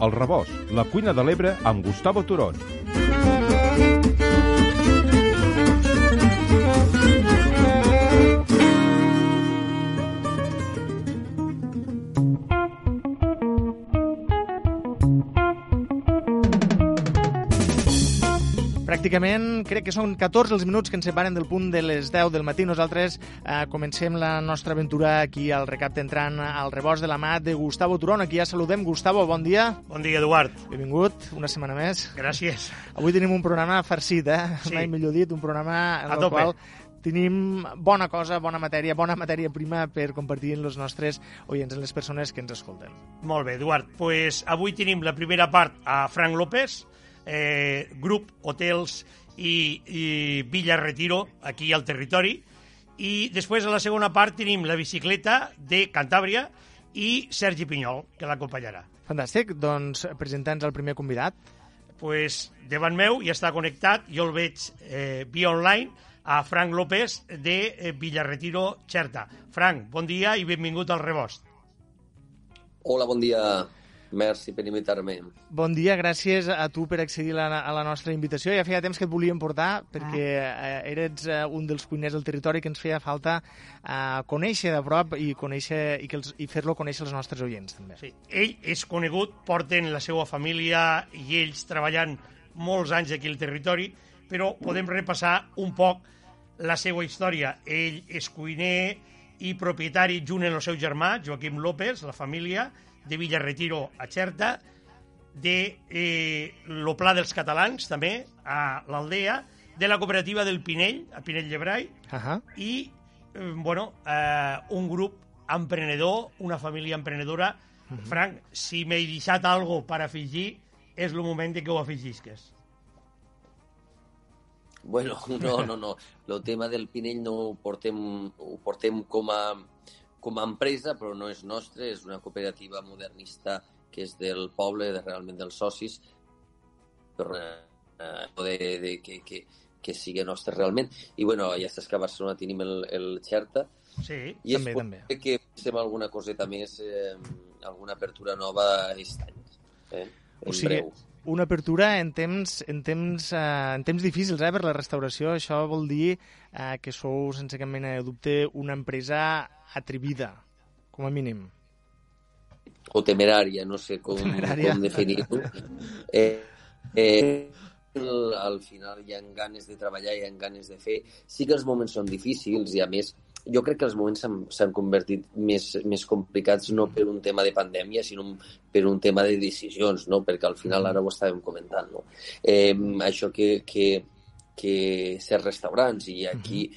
El Rebost, la cuina de l'Ebre amb Gustavo Turón. Pràcticament crec que són 14 els minuts que ens separen del punt de les 10 del matí. Nosaltres eh, comencem la nostra aventura aquí al recapte entrant al rebost de la mà de Gustavo Turón. Aquí ja saludem. Gustavo, bon dia. Bon dia, Eduard. Benvingut, una setmana més. Gràcies. Avui tenim un programa farcit, eh? Sí. Mai millor dit, un programa en el qual tenim bona cosa, bona matèria, bona matèria prima per compartir amb els nostres oients, amb les persones que ens escolten. Molt bé, Eduard. Pues avui tenim la primera part a Frank López, eh, grup, hotels i, i Villa Retiro, aquí al territori. I després, a la segona part, tenim la bicicleta de Cantàbria i Sergi Pinyol, que l'acompanyarà. Fantàstic, doncs presenta'ns el primer convidat. pues, davant meu ja està connectat, jo el veig eh, via online, a Frank López de eh, Villarretiro, Xerta. Frank, bon dia i benvingut al Rebost. Hola, bon dia. Merci per invitar-me. Bon dia, gràcies a tu per accedir a la, a la nostra invitació. Ja feia temps que et volíem portar perquè eh, eres eh, un dels cuiners del territori que ens feia falta eh, conèixer de prop i, conèixer, i, que els, i fer-lo conèixer als nostres oients, també. Sí. Ell és conegut, porten la seva família i ells treballant molts anys aquí al territori, però podem repassar un poc la seva història. Ell és cuiner i propietari, junt amb el seu germà, Joaquim López, la família, de Villarretiro a Xerta, de eh, lo Pla dels Catalans, també, a l'Aldea, de la cooperativa del Pinell, a Pinell Llebrai, Uh -huh. i, eh, bueno, eh, un grup emprenedor, una família emprenedora. Frank, si m'he deixat algo per afegir, és el moment de que ho afegisques. Bueno, no, no, no. El tema del Pinell no ho portem, ho portem com a, com a empresa, però no és nostre, és una cooperativa modernista que és del poble, de, realment dels socis, però eh, de, de, que, que, que sigui nostre realment. I bueno, ja saps que a Barcelona tenim el, el Xerta, Sí, i També, és també. que fem alguna coseta més, eh, alguna apertura nova aquest any. Eh? O En sigui, breu. una apertura en temps, en temps, eh, en temps difícils eh, per la restauració. Això vol dir eh, que sou, sense cap mena de dubte, una empresa atrevida, com a mínim. o temerària, no sé com, Temerària. com definir-ho. Eh, eh, al, al final hi ha ganes de treballar, hi ha ganes de fer. Sí que els moments són difícils i, a més, jo crec que els moments s'han- convertit més, més complicats no per un tema de pandèmia, sinó per un tema de decisions, no? perquè al final ara ho estàvem comentant. No? Eh, això que, que, que ser restaurants i aquí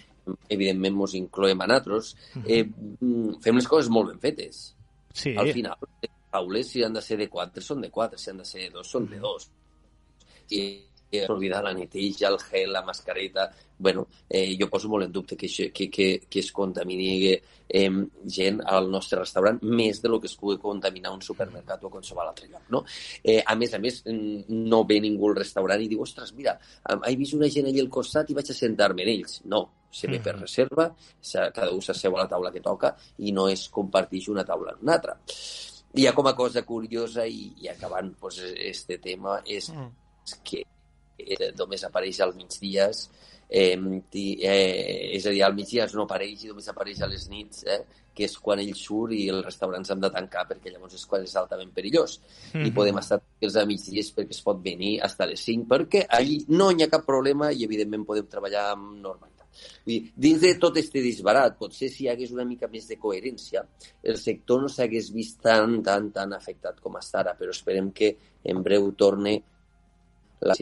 evidentment mos incloem a nosaltres, eh, mm, fem les coses molt ben fetes. Sí, al final, les taules, si han de ser de 4, són de 4, si han de ser de 2, són de 2. I i oblidar la neteja, el gel, la mascareta... bueno, eh, jo poso molt en dubte que, això, que, que, que es contamini eh, gent al nostre restaurant més de lo que es pugui contaminar un supermercat o qualsevol altre lloc, no? Eh, a més a més, mm, no ve ningú al restaurant i diu, ostres, mira, he vist una gent allà al costat i vaig a sentar-me en ells. No, se ve per reserva, se- cada un s'asseu a la taula que toca i no es comparteix una taula en una altra. I ja com a cosa curiosa i, i acabant pues, este tema és Mm. que eh, només apareix als migdies eh, eh, és a dir, al migdia no apareix i només apareix a les nits, eh, que és quan ell surt i els restaurants han de tancar perquè llavors és quan és altament perillós. I podem estar els a migdies perquè es pot venir fins a les 5 perquè allí no hi ha cap problema i evidentment podem treballar amb normalitat. Vull dir, dins de tot este disbarat, potser si hi hagués una mica més de coherència, el sector no s'hagués vist tan, tan, tan afectat com està ara, però esperem que en breu torne la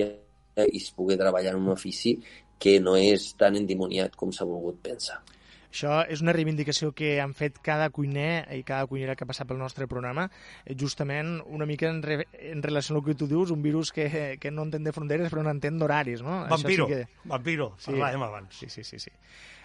i es pugui treballar en un ofici que no és tan endimoniat com s'ha volgut pensar. Això és una reivindicació que han fet cada cuiner i cada cuinera que ha passat pel nostre programa, eh, justament una mica en, re, en relació al que tu dius, un virus que, que no entén de fronteres però no entén d'horaris, no? Vampiro, Això sí que... vampiro, Sí. parlàvem abans. Sí, sí, sí. sí.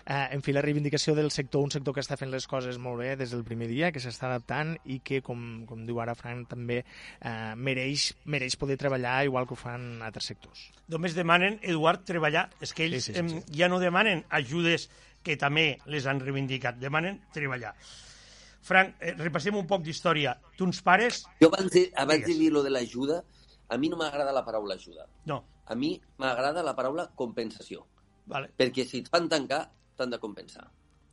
Eh, en fi, la reivindicació del sector, un sector que està fent les coses molt bé des del primer dia, que s'està adaptant i que, com, com diu ara Frank, també eh, mereix, mereix poder treballar igual que ho fan altres sectors. Només demanen, Eduard, treballar. És que ells Sí, sí, sí, em, sí. ja no demanen ajudes que també les han reivindicat, demanen treballar. Frank, eh, repassem un poc d'història. Tons pares... Jo abans de, abans de dir lo de l'ajuda, a mi no m'agrada la paraula ajuda. No, A mi m'agrada la paraula compensació. vale. Perquè si et fan tancar, t'han de compensar.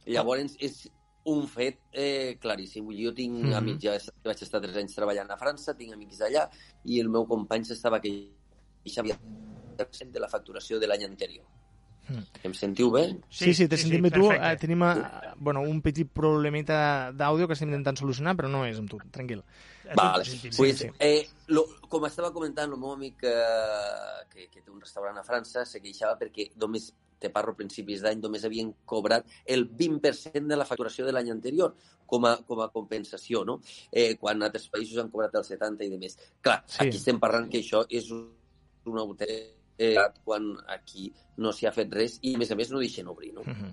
Llavors, és un fet eh, claríssim. Jo tinc Mhm. amics, ja vaig estar tres anys treballant a França, tinc amics d'allà, i el meu company s'estava queixant de la facturació de l'any anterior. Mm. Em sentiu bé? Sí, sí, te sentim bé tu. perfecte. Eh, tenim eh, bueno, un petit problemeta d'àudio que estem intentant solucionar, però no és amb tu, tranquil. A Vale. sentim. Pues, sí. eh, lo, com estava comentant, el meu amic eh, que, que té un restaurant a França se queixava perquè només, te parlo principis d'any, només havien cobrat el 20% de la facturació de l'any anterior com a, com a compensació, no? Eh, quan altres països han cobrat el 70 i de més. Clar, Sí. aquí estem parlant que això és un, un autèntic eh, quan aquí no s'hi ha fet res i, a més a més, no deixen obrir, no? Mhm.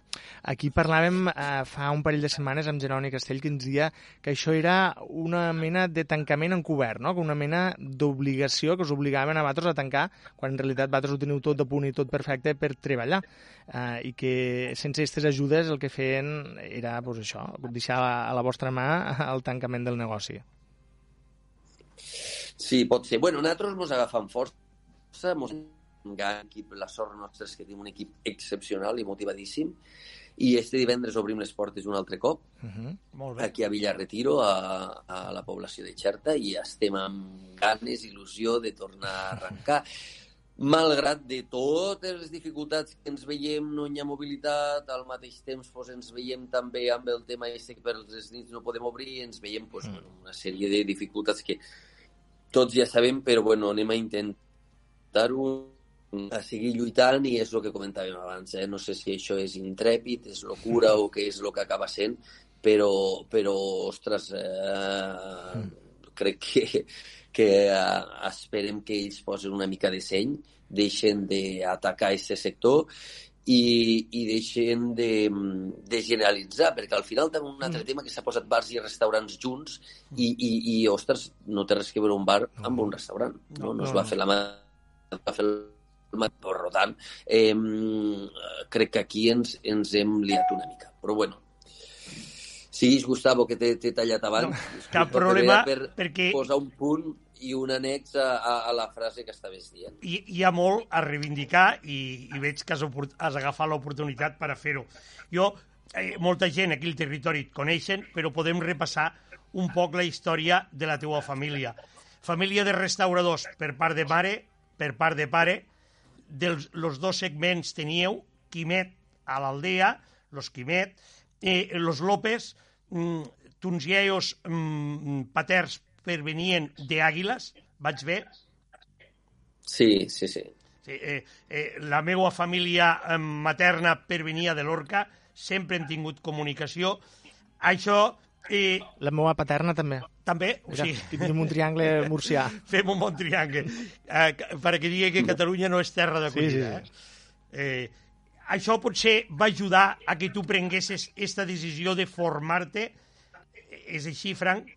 Aquí parlàvem eh, fa un parell de setmanes amb Jeroni Castell que ens deia que això era una mena de tancament encobert, no? una mena d'obligació que us obligaven a vosaltres a tancar quan en realitat vosaltres ho teniu tot a punt i tot perfecte per treballar eh, i que sense aquestes ajudes el que feien era pues, això, deixar a, a la vostra mà el tancament del negoci. Sí, pot ser. Bueno, nosaltres ens agafam força, mos gran equip, la sort nostra és que tenim un equip excepcional i motivadíssim, i este divendres obrim les portes un altre cop, Uh -huh. Molt bé. aquí a Villarretiro, a, a la població de Xerta, i estem amb ganes, il·lusió de tornar a arrencar. Malgrat de totes les dificultats que ens veiem, no hi ha mobilitat, al mateix temps pues, ens veiem també amb el tema este que per les nits no podem obrir, ens veiem pues, Mm. bueno, una sèrie de dificultats que tots ja sabem, però bueno, anem a intentar-ho a seguir lluitant i és el que comentàvem abans, eh? no sé si això és intrèpid, és locura o què és el que acaba sent, però, però ostres, eh, crec que, que eh, esperem que ells posen una mica de seny, deixen d'atacar aquest sector i, i deixen de, de generalitzar, perquè al final també un altre tema que s'ha posat bars i restaurants junts i, i, i, ostres, no té res que veure un bar amb un restaurant. No, no, no, es va no. fer la mà va fer mà, per tant, eh, crec que aquí ens, ens hem liat una mica. Però bueno, siguis, Gustavo, que t'he tallat abans. No, cap problema, per perquè posar un punt i un annex a, a, a la frase que estaves dient. hi, hi ha molt a reivindicar i, i veig que has, has agafat l'oportunitat per a fer-ho. Jo, eh, molta gent aquí al territori et coneixen, però podem repassar un poc la història de la teua família. Família de restauradors per part de mare, per part de pare, dels los dos segments teníeu Quimet a l'Aldea, los Quimet, eh, los López, mm, tuns iaios mm, paterns pervenien d'Àguiles, vaig bé? Sí, sí, sí. Sí, eh, eh, la meva família eh, materna pervenia de l'Orca, sempre hem tingut comunicació. Això, eh, La meva paterna també. també, o sigui, aquí tenim un triangle murcià. fem un bon triangle, eh, perquè digui que Catalunya no és terra d'acollida. Sí, sí, Eh? Eh, això potser va ajudar a que tu prenguessis aquesta decisió de formar-te. És així, Frank?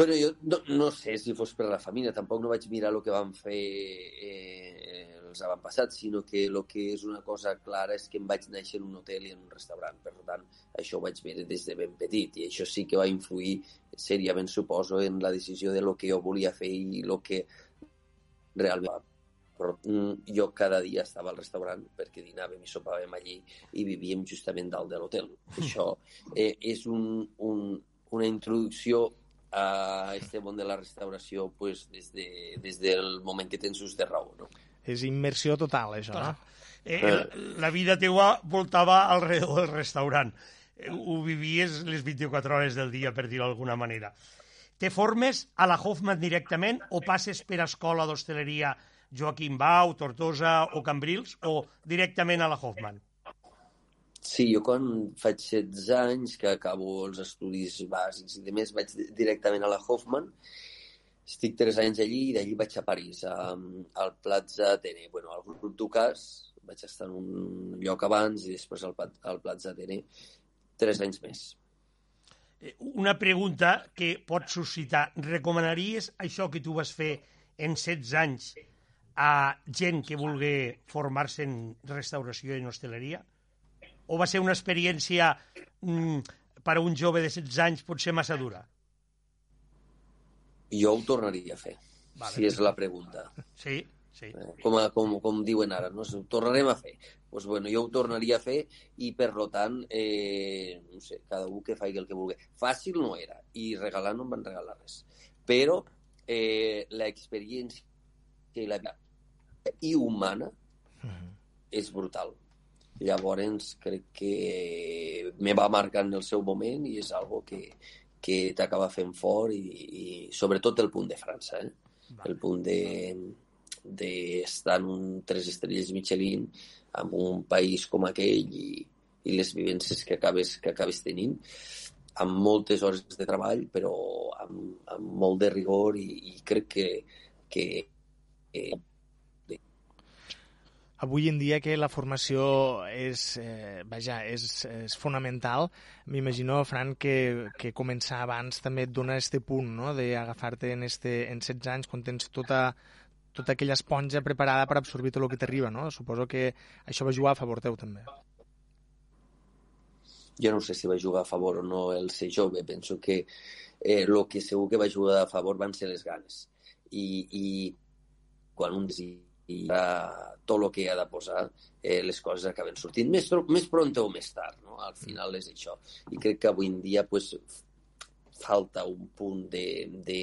Bueno, jo no, no sé si fos per la família, tampoc no vaig mirar el que van fer eh, els avantpassats, sinó que el que és una cosa clara és que em vaig néixer en un hotel i en un restaurant. Per tant, això ho vaig veure des de ben petit i això sí que va influir seriament, suposo, en la decisió de lo que jo volia fer i el que realment però mm, jo cada dia estava al restaurant perquè dinàvem i sopàvem allí i vivíem justament dalt de l'hotel. Això eh, és un, un, una introducció a este món de la restauració pues, des, de, des del moment que tens ús de raó. No? És immersió total, això, no? Eh, la vida teua voltava alrededor del restaurant. Eh, Ho vivies les 24 hores del dia, per dir-ho d'alguna manera. Te formes a la Hoffman directament o passes per escola d'hostaleria Joaquim Bau, Tortosa o Cambrils o directament a la Hoffman? Sí, jo quan faig 16 anys, que acabo els estudis bàsics i demés, vaig directament a la Hoffman, estic 3 anys allí i d'allí vaig a París, a, al Plaza Atene, bueno, al grup Ducas, vaig estar en un lloc abans i després al, al Plaza Atene, 3 anys més. Eh, una pregunta que pot suscitar. Recomanaries això que tu vas fer en 16 anys a gent que vulgui formar-se en restauració i en hostaleria? O va ser una experiència mm, per a un jove de 16 anys potser massa dura? Jo ho tornaria a fer, vale. si és la pregunta. Sí, sí. Eh, com, a, com, com diuen ara, no? ho tornarem a fer. Pues bueno, jo ho tornaria a fer i, per lo tant, eh, no sé, cada un que faci el que vulgui. Fàcil no era, i regalar no em van regalar res. Però eh, l'experiència i la vida i humana uh -huh. és brutal. Llavors, crec que me va marcar en el seu moment i és algo que, que t'acaba fent fort i, i sobretot el punt de França, eh? Vale. el punt de d'estar de en un tres estrelles Michelin en un país com aquell i, i les vivències que acabes, que acabes tenint amb moltes hores de treball però amb, amb molt de rigor i, i crec que, que eh, avui en dia que la formació és, eh, vaja, és, és fonamental, m'imagino, Fran, que, que començar abans també et dona este punt, no?, d'agafar-te en, este, en 16 anys, quan tens tota, tota aquella esponja preparada per absorbir tot el que t'arriba, no? Suposo que això va jugar a favor teu, també. Jo no sé si va jugar a favor o no el ser jove. Penso que eh, que segur que va jugar a favor van ser les ganes. I, i quan un desig i uh, tot el que ha de posar, eh, les coses acaben sortint més, més pront o més tard, no? Al final és això. I crec que avui en dia pues, falta un punt de, de,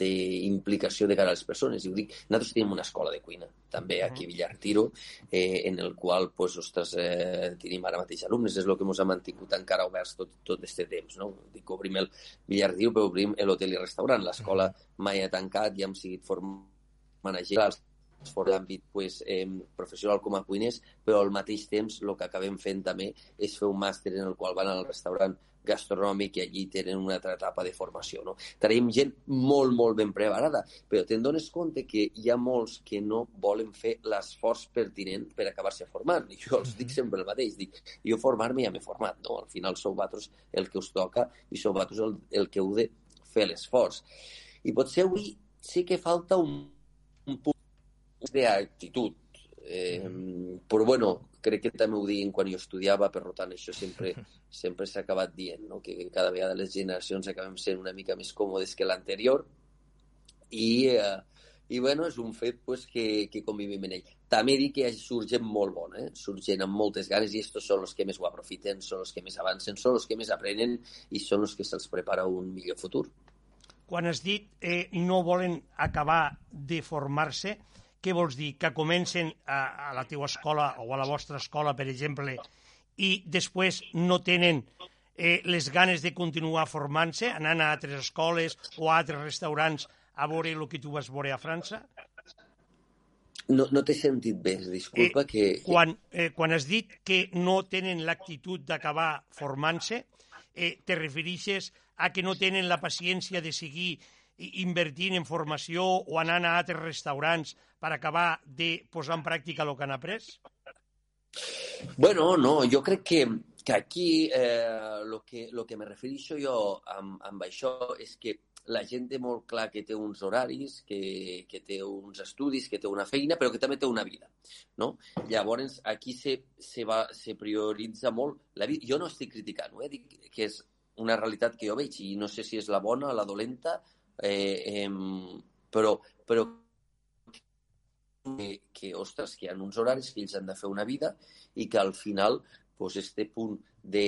d'implicació de cara a les persones. I ho dic, nosaltres tenim una escola de cuina, també aquí a Villartiro, eh, en el qual, pues, ostres, eh, tenim ara mateix alumnes, és el que ens ha mantingut encara oberts tot, tot aquest temps, no? Dic, obrim el Villartiro, però obrim l'hotel i restaurant. L'escola mai ha tancat, ja hem seguit formant managers fora l'àmbit pues, eh, professional com a cuiners, però al mateix temps el que acabem fent també és fer un màster en el qual van al restaurant gastronòmic i allí tenen una altra etapa de formació. No? Tenim gent molt, molt ben preparada, però te'n dones compte que hi ha molts que no volen fer l'esforç pertinent per acabar-se formant. I jo els dic sempre el mateix, dic, jo formar-me ja m'he format, no? Al final sou vosaltres el que us toca i sou vosaltres el, el que heu de fer l'esforç. I potser avui sí que falta un, un punt d'actitud. Eh, però bueno, crec que també ho diuen quan jo estudiava, per tant això sempre sempre s'ha acabat dient, no? que cada vegada les generacions acabem sent una mica més còmodes que l'anterior i, eh, i bueno, és un fet pues, que, que convivim en ell. També dic que surt gent molt bona, eh? surt gent amb moltes ganes i estos són els que més ho aprofiten, són els que més avancen, són els que més aprenen i són els que se'ls prepara un millor futur. Quan has dit eh, no volen acabar de formar-se, què vols dir? Que comencen a, a la teva escola o a la vostra escola, per exemple, i després no tenen eh, les ganes de continuar formant-se, anant a altres escoles o a altres restaurants a veure el que tu vas veure a França? No, no t'he sentit bé, disculpa eh, que... Quan, eh, quan has dit que no tenen l'actitud d'acabar formant-se, eh, te referixes a que no tenen la paciència de seguir invertint en formació o anant a altres restaurants per acabar de posar en pràctica el que han après? Bueno, no, jo crec que, que aquí eh, lo, que, lo que me refereixo jo amb, amb això és que la gent té molt clar que té uns horaris, que, que té uns estudis, que té una feina, però que també té una vida. No? Llavors, aquí se, se, va, se prioritza molt la vida. Jo no estic criticant, eh? dic que és una realitat que jo veig i no sé si és la bona, la dolenta, eh, eh, però, però que, que, ostres, que hi ha uns horaris que ells han de fer una vida i que al final pues, este punt de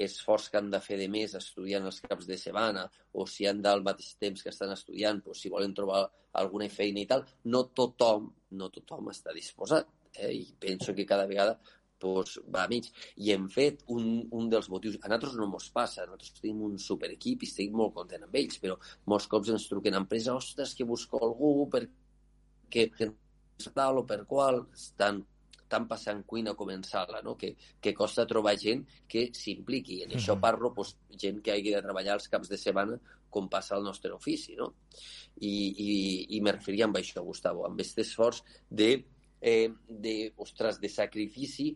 esforç que han de fer de més estudiant els caps de setmana o si han del mateix temps que estan estudiant, pues, si volen trobar alguna feina i tal, no tothom, no tothom està disposat. Eh? I penso que cada vegada pues, va a mig. I hem fet un, un dels motius... A nosaltres no ens passa, nosaltres tenim un superequip i estic molt content amb ells, però molts cops ens truquen a empresa, ostres, que busco algú perquè tal o per qual estan tant passant cuina com en sala, no? que, que costa trobar gent que s'impliqui. En això Mhm. parlo doncs, gent que hagi de treballar els caps de setmana com passa al nostre ofici. No? I, i, i me referia amb això, Gustavo, amb aquest esforç de eh, de, ostres, de sacrifici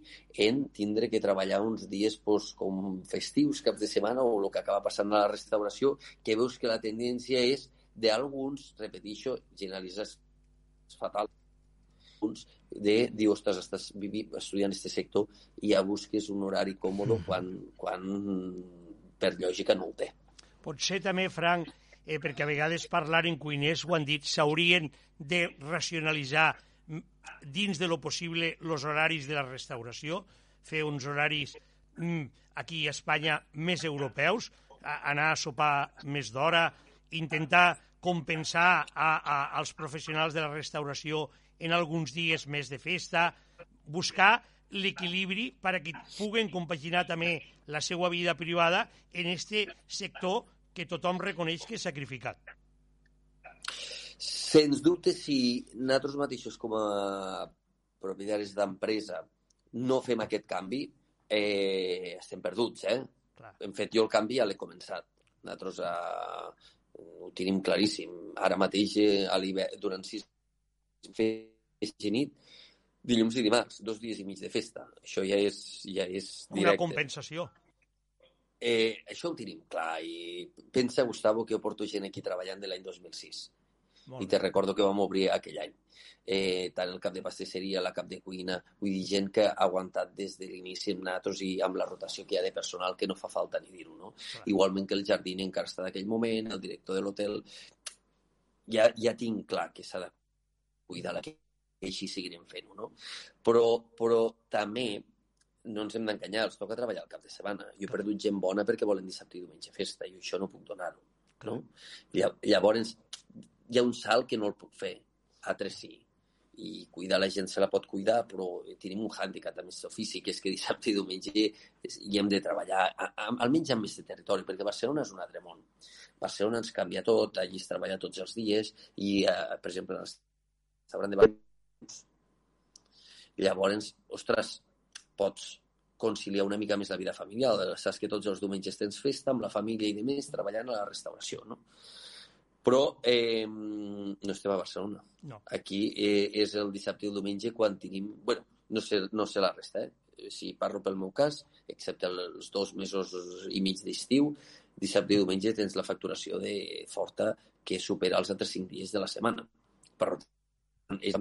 en tindre que treballar uns dies pues, com festius, caps de setmana o el que acaba passant a la restauració, que veus que la tendència és d'alguns, repeteixo, generalitzes fatal, alguns de dir, ostres, estàs vivi, estudiant aquest sector i ja busques un horari còmode quan, quan per lògica no el té. Potser també, Frank, eh, perquè a vegades parlar en cuiners, ho han dit, s'haurien de racionalitzar mm, dins de lo possible els horaris de la restauració, fer uns horaris mm, aquí a Espanya més europeus, a, anar a sopar més d'hora, intentar compensar a, a, als professionals de la restauració en alguns dies més de festa, buscar l'equilibri perquè puguen compaginar també la seva vida privada en este sector que tothom reconeix que és sacrificat. Sens dubte, si nosaltres mateixos com a propietaris d'empresa no fem aquest canvi, eh, estem perduts, eh? Clar. Hem fet jo el canvi, ja l'he començat. Nosaltres eh, ho tenim claríssim. Ara mateix, eh, a durant sis festa i nit, dilluns i dimarts, dos dies i mig de festa. Això ja és, ja és Una directe. compensació. Eh, això ho tenim clar i pensa, Gustavo, que jo porto gent aquí treballant de l'any 2006 Molt i te recordo que vam obrir aquell any. Eh, tant el cap de pastisseria, la cap de cuina, vull dir, gent que ha aguantat des de l'inici amb nosaltres i amb la rotació que hi ha de personal que no fa falta ni dir-ho, no? Clar. Igualment que el jardí encara està d'aquell moment, el director de l'hotel... Ja, ja tinc clar que s'ha de cuidar la que així seguirem fent-ho, no? Però, però també no ens hem d'enganyar, els toca treballar el cap de setmana. Jo he perdut gent bona perquè volen dissabte i diumenge festa i això no puc donar-ho. No? Lla- Llavors, hi ha un salt que no el puc fer, altres sí. I cuidar la gent se la pot cuidar, però tenim un hàndicap amb aquest ofici, que és que dissabte i diumenge hi hem de treballar, a, a, almenys amb aquest territori, perquè Barcelona és un altre món. Barcelona ens canvia tot, allí es treballa tots els dies, i, eh, per exemple, en el restaurant de Barcelona, llavors, ostres, pots conciliar una mica més la vida familiar. Saps que tots els diumenges tens festa amb la família i de més treballant a la restauració, no? Però eh, no estem a Barcelona. No. Aquí eh, és el dissabte i el diumenge quan tenim... bueno, no sé, no sé la resta, eh? Si parlo pel meu cas, excepte els dos mesos i mig d'estiu, dissabte i diumenge tens la facturació de forta que supera els altres cinc dies de la setmana. Per tant, és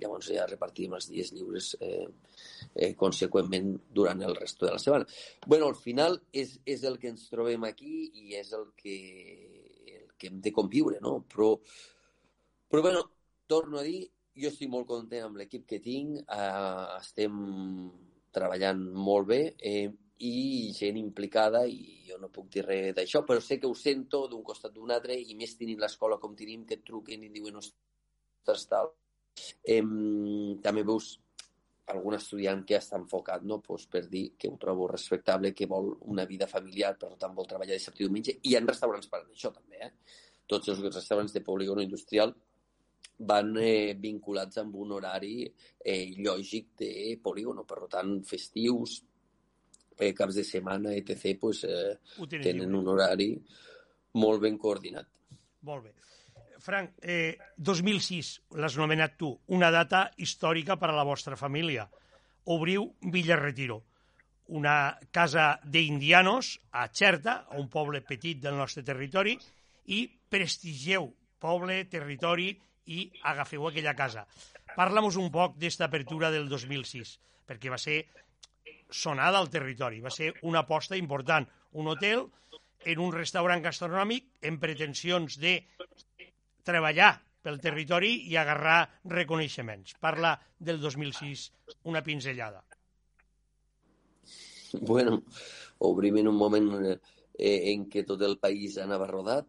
llavors ja repartim els dies lliures eh, eh, conseqüentment durant el resto de la setmana. bueno, al final és, és el que ens trobem aquí i és el que, que hem de conviure, no? Però, però bueno, torno a dir, jo estic molt content amb l'equip que tinc, eh, estem treballant molt bé eh, i gent implicada i jo no puc dir res d'això, però sé que ho sento d'un costat d'un altre i més tenint l'escola com tenim, que et truquen i diuen ostres, tal, Em, també veus algun estudiant que està enfocat no? pues per dir que ho trobo respectable, que vol una vida familiar, per tant vol treballar dissabte i diumenge, i hi ha restaurants per això també. Eh? Tots els restaurants de polígono industrial van eh, vinculats amb un horari eh, lògic de polígono, per tant, festius, eh, caps de setmana, etc., pues, eh, tenen tenen lliure. un horari molt ben coordinat. Molt bé. Frank, eh, 2006, l'has nomenat tu, una data històrica per a la vostra família. Obriu Villa Retiro, una casa d'indianos a Xerta, un poble petit del nostre territori, i prestigeu poble, territori i agafeu aquella casa. Parla-nos un poc d'esta apertura del 2006, perquè va ser sonada al territori, va ser una aposta important. Un hotel en un restaurant gastronòmic amb pretensions de treballar pel territori i agarrar reconeixements. Parla del 2006, una pinzellada. Bueno, obrim en un moment eh, en què tot el país anava rodat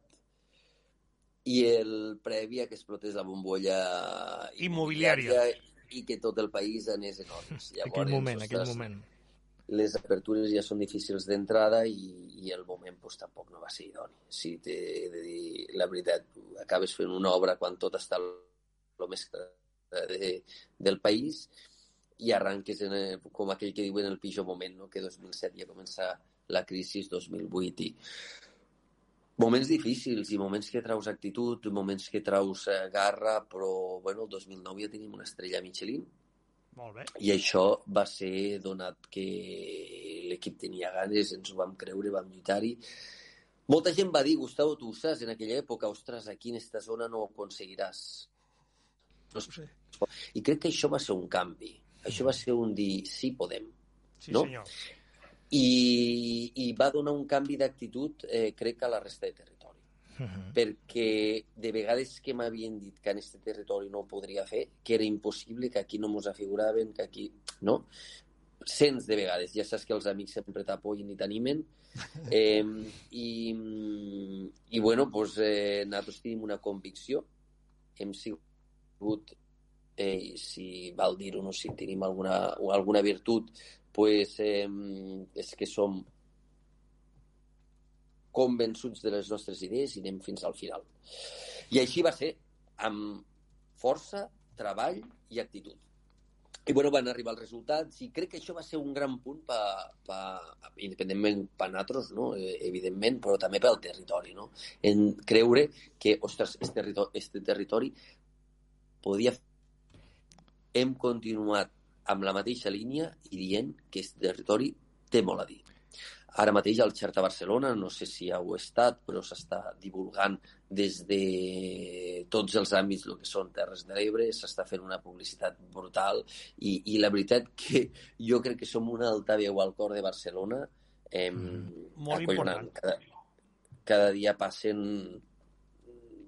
i el previ a que explotés la bombolla Immobiliària. i que tot el país anés en ordres. Aquell moment, aquell moment. Les apertures ja són difícils d'entrada i, i el moment pues, tampoc no va ser idoni. Si t'he de dir la veritat, acabes fent una obra quan tot està el més de, del país i arranques en el, com aquell que diuen el pitjor moment, no? que 2007 ja comença la crisi, 2008 i moments difícils i moments que traus actitud, moments que traus eh, garra, però bueno, el 2009 ja tenim una estrella Michelin Molt bé. i això va ser donat que l'equip tenia ganes, ens ho vam creure, vam lluitar-hi. Molta gent va dir, Gustavo, tu ho saps, en aquella època, ostres, aquí en esta zona no ho aconseguiràs. No Sí, I crec que això va ser un canvi. Això va ser un dir, sí, podem. sí No? senyor. I, i va donar un canvi d'actitud, eh, crec, a la resta de territori. Uh -huh. Perquè de vegades que m'havien dit que en aquest territori no ho podria fer, que era impossible, que aquí no mos afiguraven, que aquí... No? Cents de vegades. Ja saps que els amics sempre t'apoyen i t'animen. Eh, i, I, bueno, doncs, eh, nosaltres tenim una convicció. Hem sigut, eh, si val dir-ho, no si tenim alguna, alguna virtut, pues, eh, és que som convençuts de les nostres idees i anem fins al final. I així va ser, amb força, treball i actitud. I bueno, van arribar els resultats i crec que això va ser un gran punt pa, pa, independentment per nosaltres, no? eh, evidentment, però també pel territori. No? En creure que, ostres, este territori, este territori podia... Hem continuat amb la mateixa línia i dient que aquest territori té molt a dir. Ara mateix al Xerta Barcelona, no sé si heu estat, però s'està divulgant des de tots els àmbits el que són Terres de l'Ebre, s'està fent una publicitat brutal i, i la veritat que jo crec que som una altaveu al cor de Barcelona eh, Mm, molt important. Cada, cada dia passen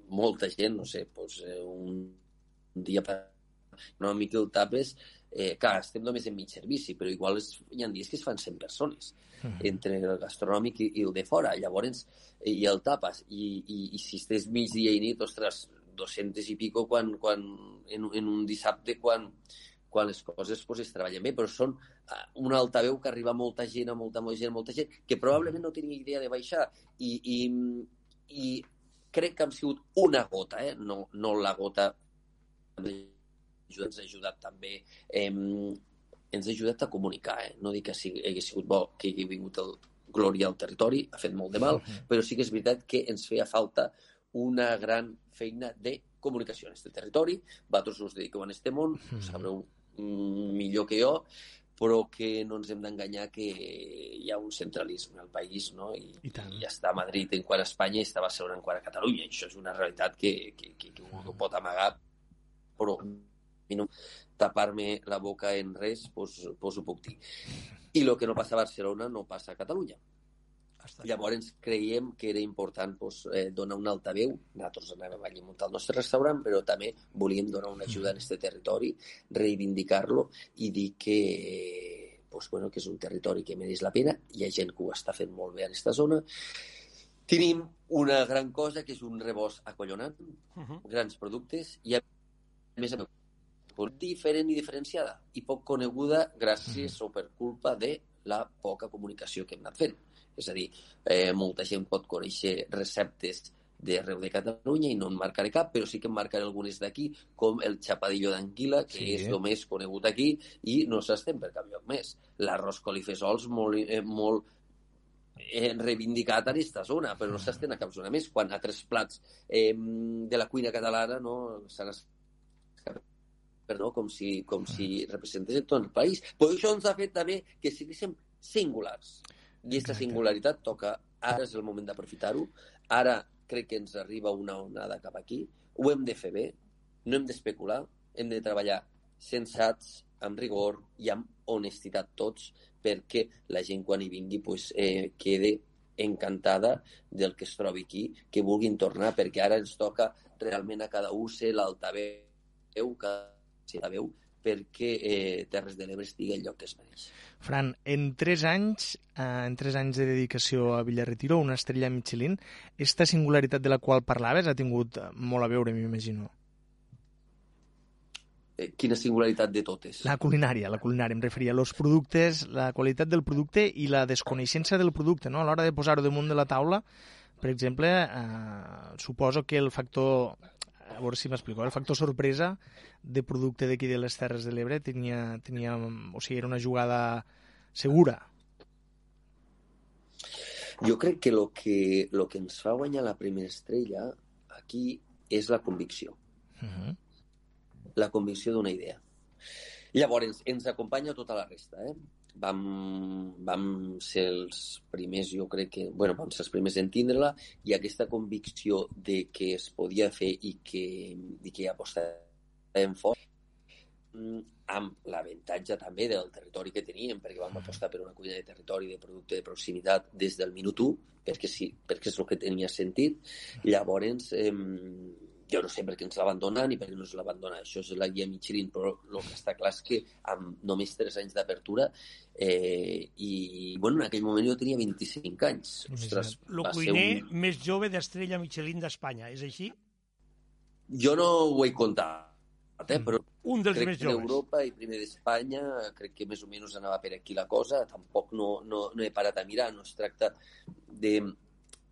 molta gent, no sé, doncs, un, dia pa- una mica el tapes, eh, clar, estem només en mig servici, però igual es, hi ha dies que es fan 100 persones entre el gastronòmic i, i el de fora. Llavors, eh, i el tapes. I, i, i si estàs migdia i nit, ostres, 200 i pico quan, quan, en, en un dissabte quan, quan les coses pues, es treballen bé, però són uh, un altaveu que arriba a molta gent, a molta, molta gent, molta gent, que probablement no tenia idea de baixar. I, i, i crec que hem sigut una gota, eh? no, no la gota ens ha ajudat també eh, ens ha ajudat a comunicar, eh? no dic que sigui, hagués sigut bo que hi hagi vingut el Glòria al territori, ha fet molt de mal, però sí que és veritat que ens feia falta una gran feina de comunicació en aquest territori. Vosaltres us dediqueu en aquest món, ho sabreu mm, millor que jo, però que no ens hem d'enganyar que hi ha un centralisme al país, no? I, I tant. i està a Madrid en quant a Espanya i està a Barcelona en quant a Catalunya. Això és una realitat que, que, que, que no pot amagar, però no tapar-me la boca en res, doncs, doncs ho puc dir. I el que no passa a Barcelona no passa a Catalunya. Està. Llavors creiem que era important doncs, eh, donar un altaveu. Nosaltres anàvem allà a muntar el nostre restaurant, però també volíem donar una ajuda en aquest territori, reivindicar-lo i dir que, doncs, bueno, que és un territori que mereix la pena. Hi ha gent que ho està fent molt bé en aquesta zona. Tenim una gran cosa, que és un rebost acollonant, Uh -huh. grans productes i a més a més diferent i diferenciada i poc coneguda gràcies o per culpa de la poca comunicació que hem anat fent. És a dir, eh, molta gent pot conèixer receptes d'arreu de Catalunya i no en marcaré cap, però sí que en marcaré algunes d'aquí, com el xapadillo d'anguila, que Sí. és el més conegut aquí i no s'estem per cap lloc més. L'arròs colifesols molt, eh, molt eh, reivindicat en aquesta zona, però no s'estén a cap zona més, quan altres plats eh, de la cuina catalana no s'han escapat perdó, com si, com si representés tot el país. Però això ens ha fet també que siguéssim singulars. I aquesta singularitat toca, ara és el moment d'aprofitar-ho, ara crec que ens arriba una onada cap aquí, ho hem de fer bé, no hem d'especular, hem de treballar sensats, amb rigor i amb honestitat tots, perquè la gent quan hi vingui pues, eh, quede encantada del que es trobi aquí, que vulguin tornar, perquè ara ens toca realment a cada un ser l'altaveu, cada la veu, perquè eh, Terres de l'Ebre estigui al lloc que es mereix. Fran, en tres anys, eh, en tres anys de dedicació a Villarretiro, una estrella Michelin, esta singularitat de la qual parlaves ha tingut eh, molt a veure, m'imagino. Eh, quina singularitat de totes. La culinària, la culinària, em referia a los productes, la qualitat del producte i la desconeixença del producte, no? A l'hora de posar-ho damunt de la taula, per exemple, eh, suposo que el factor a veure si m'explico, el factor sorpresa de producte d'aquí de les Terres de l'Ebre tenia, tenia, o sigui, era una jugada segura. Jo crec que el que, lo que ens fa guanyar la primera estrella aquí és la convicció. Uh -huh. La convicció d'una idea. Llavors, ens, ens acompanya tota la resta, eh? Vam, vam ser els primers, jo crec que, bueno, vam ser els primers en tindre-la i aquesta convicció de que es podia fer i que, i que apostàvem fort mm, amb l'avantatge també del territori que teníem, perquè vam apostar per una cuina de territori, de producte de proximitat des del minut 1, perquè, sí, perquè és el que tenia sentit. Llavors, eh, jo no sé per què ens la van donar ni per què no ens la van donar. Això és la guia Michelin, però el que està clar és que amb només 3 anys d'apertura eh, i, bueno, en aquell moment jo tenia 25 anys. Ostres, El cuiner un... més jove d'estrella Michelin d'Espanya, és així? Jo no ho he comptat, eh, però Un dels crec més que d'Europa i primer d'Espanya, crec que més o menys anava per aquí la cosa, tampoc no, no, no he parat a mirar, no es tracta de...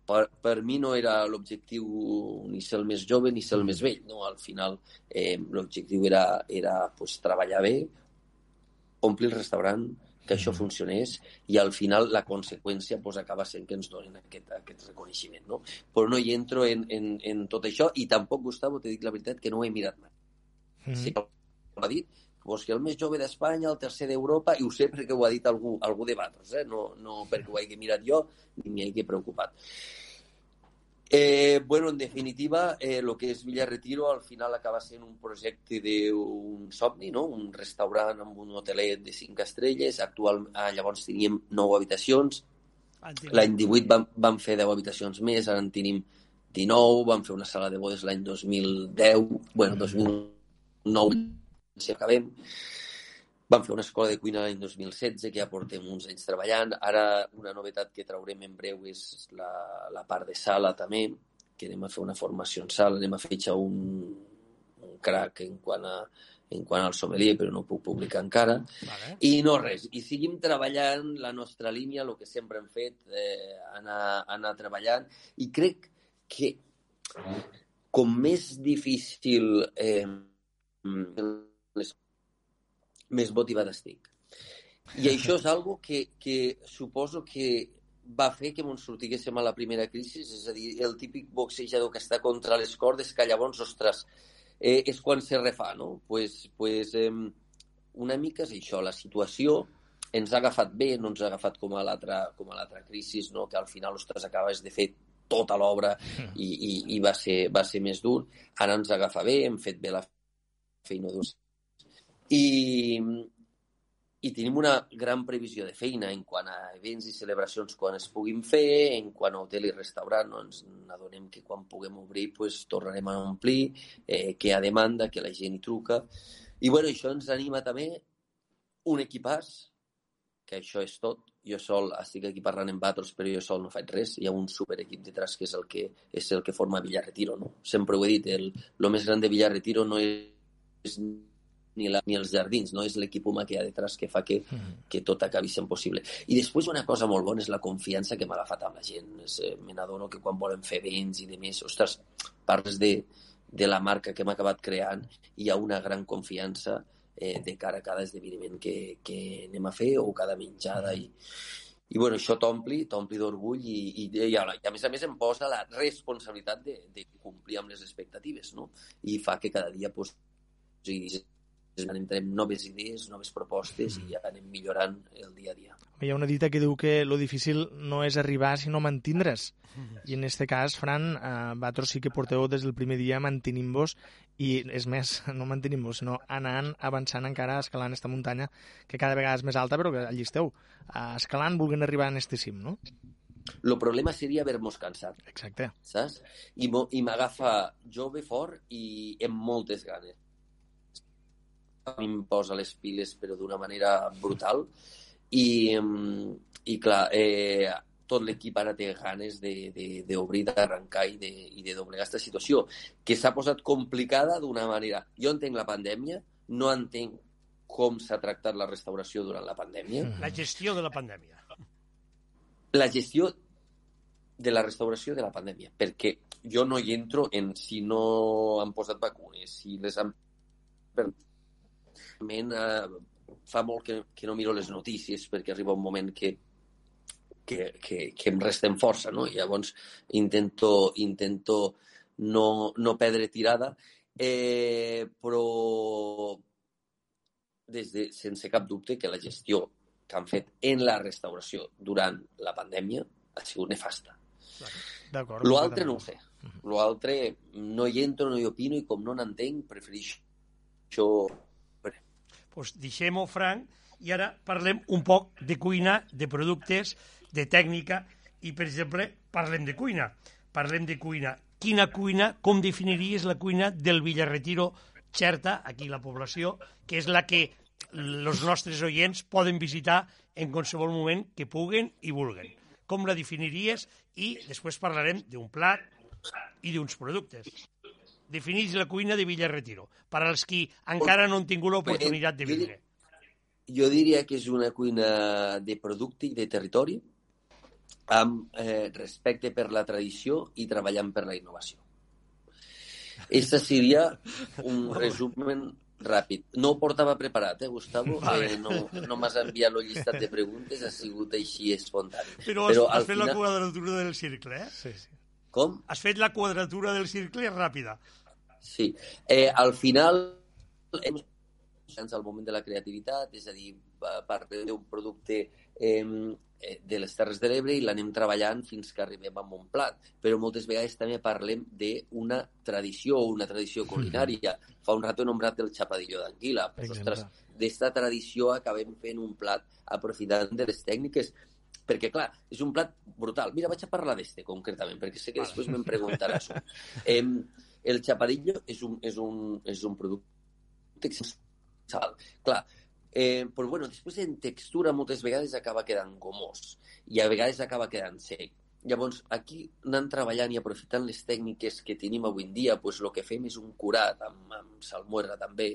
Per, per mi no era l'objectiu ni ser el més jove ni ser el més vell, no? Al final eh, l'objectiu era, era pues, treballar bé, omplir el restaurant, que això funcionés i al final la conseqüència pues, acaba sent que ens donen aquest, aquest reconeixement. No? Però no hi entro en, en, en tot això i tampoc, Gustavo, t'he dit la veritat que no ho he mirat mai. Mm Sí, ho ha dit, pues que el més jove d'Espanya, el tercer d'Europa, i ho sé perquè ho ha dit algú, algú de Batres, eh? no, no perquè ho hagi mirat jo ni m'hi hagi preocupat. Eh, bueno, en definitiva, eh, el que és Villarretiro al final acaba sent un projecte d'un somni, no? un restaurant amb un hotelet de 5 estrelles, actual, ah, llavors teníem 9 habitacions. L'any 18 vam, vam fer 10 habitacions més, ara en tenim 19, vam fer una sala de bodes l'any 2010, bueno, 2009, si acabem. Vam fer una escola de cuina l'any 2016, que ja portem uns anys treballant. Ara una novetat que traurem en breu és la, la part de sala també, que anem a fer una formació en sala, anem a fitxar un, un crack en quant, a, en quant al sommelier, però no puc publicar encara. Vale. I no res, i seguim treballant la nostra línia, el que sempre hem fet, eh, anar, anar treballant, i crec que com més difícil eh, les, més motivat estic. I això és algo que, que suposo que va fer que ens sortiguéssim a la primera crisi, és a dir, el típic boxejador que està contra les cordes, que llavors, ostres, eh, és quan se refà, no? Pues, pues, eh, una mica és això, la situació ens ha agafat bé, no ens ha agafat com a l'altra com a l'altra crisi, no? que al final, ostres, acabes de fer tota l'obra i, i, i va, ser, va ser més dur. Ara ens agafa bé, hem fet bé la feina dur. I, i tenim una gran previsió de feina en quant a events i celebracions quan es puguin fer, en quant a hotel i restaurant, no ens adonem que quan puguem obrir pues, tornarem a omplir, eh, que hi ha demanda, que la gent hi truca. I bueno, això ens anima també un equipàs, que això és tot. Jo sol estic aquí parlant en Batros, però jo sol no faig res. Hi ha un superequip detrás que és el que, és el que forma Villarretiro. No? Sempre ho he dit, el, el més gran de Villarretiro no és ni, la, ni els jardins, no és l'equip humà que hi ha detrás que fa que, que tot acabi sent possible. I després una cosa molt bona és la confiança que m'ha agafat amb la gent. Eh, Me n'adono que quan volen fer events i de més, ostres, parles de, de la marca que hem acabat creant hi ha una gran confiança eh, de cara a cada esdeveniment que, que anem a fer o cada menjada i, i bueno, això t'ompli, t'ompli d'orgull i, i, i, a, i a més a més em posa la responsabilitat de, de complir amb les expectatives, no? I fa que cada dia pues, i, anem tenint noves idees, noves propostes i anem millorant el dia a dia. Hi ha una dita que diu que lo difícil no és arribar, sinó mantindre's. I en este cas, Fran, eh, vosaltres sí que porteu des del primer dia mantenint-vos i, és més, no mantenint-vos, sinó anant, avançant encara, escalant esta muntanya, que cada vegada és més alta, però que allí esteu, eh, escalant, volent arribar en este cim, no? El problema seria haver-nos cansat, Exacte. saps? I, i m'agafa jove, fort i amb moltes ganes. A posa les piles, però d'una manera brutal. I, i clar, eh, tot l'equip ara té ganes de- de- d'obrir, d'arrencar i, de, i de doblegar aquesta situació, que s'ha posat complicada d'una manera. Jo entenc la pandèmia, no entenc com s'ha tractat la restauració durant la pandèmia. La gestió de la pandèmia. la gestió de la restauració de la pandèmia, perquè jo no hi entro en si no han posat vacunes, si les han... Eh, fa molt que, que no miro les notícies perquè arriba un moment que, que, que, que em resten força, no? I llavors intento, intento no, no perdre tirada, eh, però des de, sense cap dubte que la gestió que han fet en la restauració durant la pandèmia ha sigut nefasta. D'acord. L'altre no ho sé. L'altre no hi entro, no hi opino i com no n'entenc, prefereixo... Pues deixem-ho, Frank, i ara parlem un poc de cuina, de productes, de tècnica i, per exemple, parlem de cuina. Parlem de cuina. Quina cuina, com definiries la cuina del Villarretiro Xerta, aquí la població, que és la que els nostres oients poden visitar en qualsevol moment que puguen i vulguen. Com la definiries? I després parlarem d'un plat i d'uns productes. Defineix la cuina de Villarretiro, per als qui encara no han tingut l'oportunitat de vindre. Jo diria que és una cuina de producte i de territori, amb eh, respecte per la tradició i treballant per la innovació. Aquesta seria un resumen ràpid. No ho portava preparat, eh, Gustavo? Vale. Eh, no no m'has enviat el llistat de preguntes, ha sigut així espontani. Però has, Però has fet final... la quadratura del cercle, eh? Sí, sí. Com? Has fet la quadratura del cercle ràpida. Sí. Eh, al final, hem al moment de la creativitat, és a dir, parlem d'un producte eh, de les Terres de l'Ebre i l'anem treballant fins que arribem a un plat. Però moltes vegades també parlem d'una tradició o una tradició culinària. Mm -hmm. Fa un rato he nombrat el xapadillo d'anguila. Ostres, d'esta tradició acabem fent un plat aprofitant de les tècniques perquè, clar, és un plat brutal. Mira, vaig a parlar d'este, concretament, perquè sé que després me'n preguntaràs. eh, el xapadillo és un, és un, és un producte sal. Clar, Eh, però bueno, després en textura moltes vegades acaba quedant gomós i a vegades acaba quedant sec. Llavors, aquí anant treballant i aprofitant les tècniques que tenim avui en dia, pues, el que fem és un curat amb, amb salmuerra també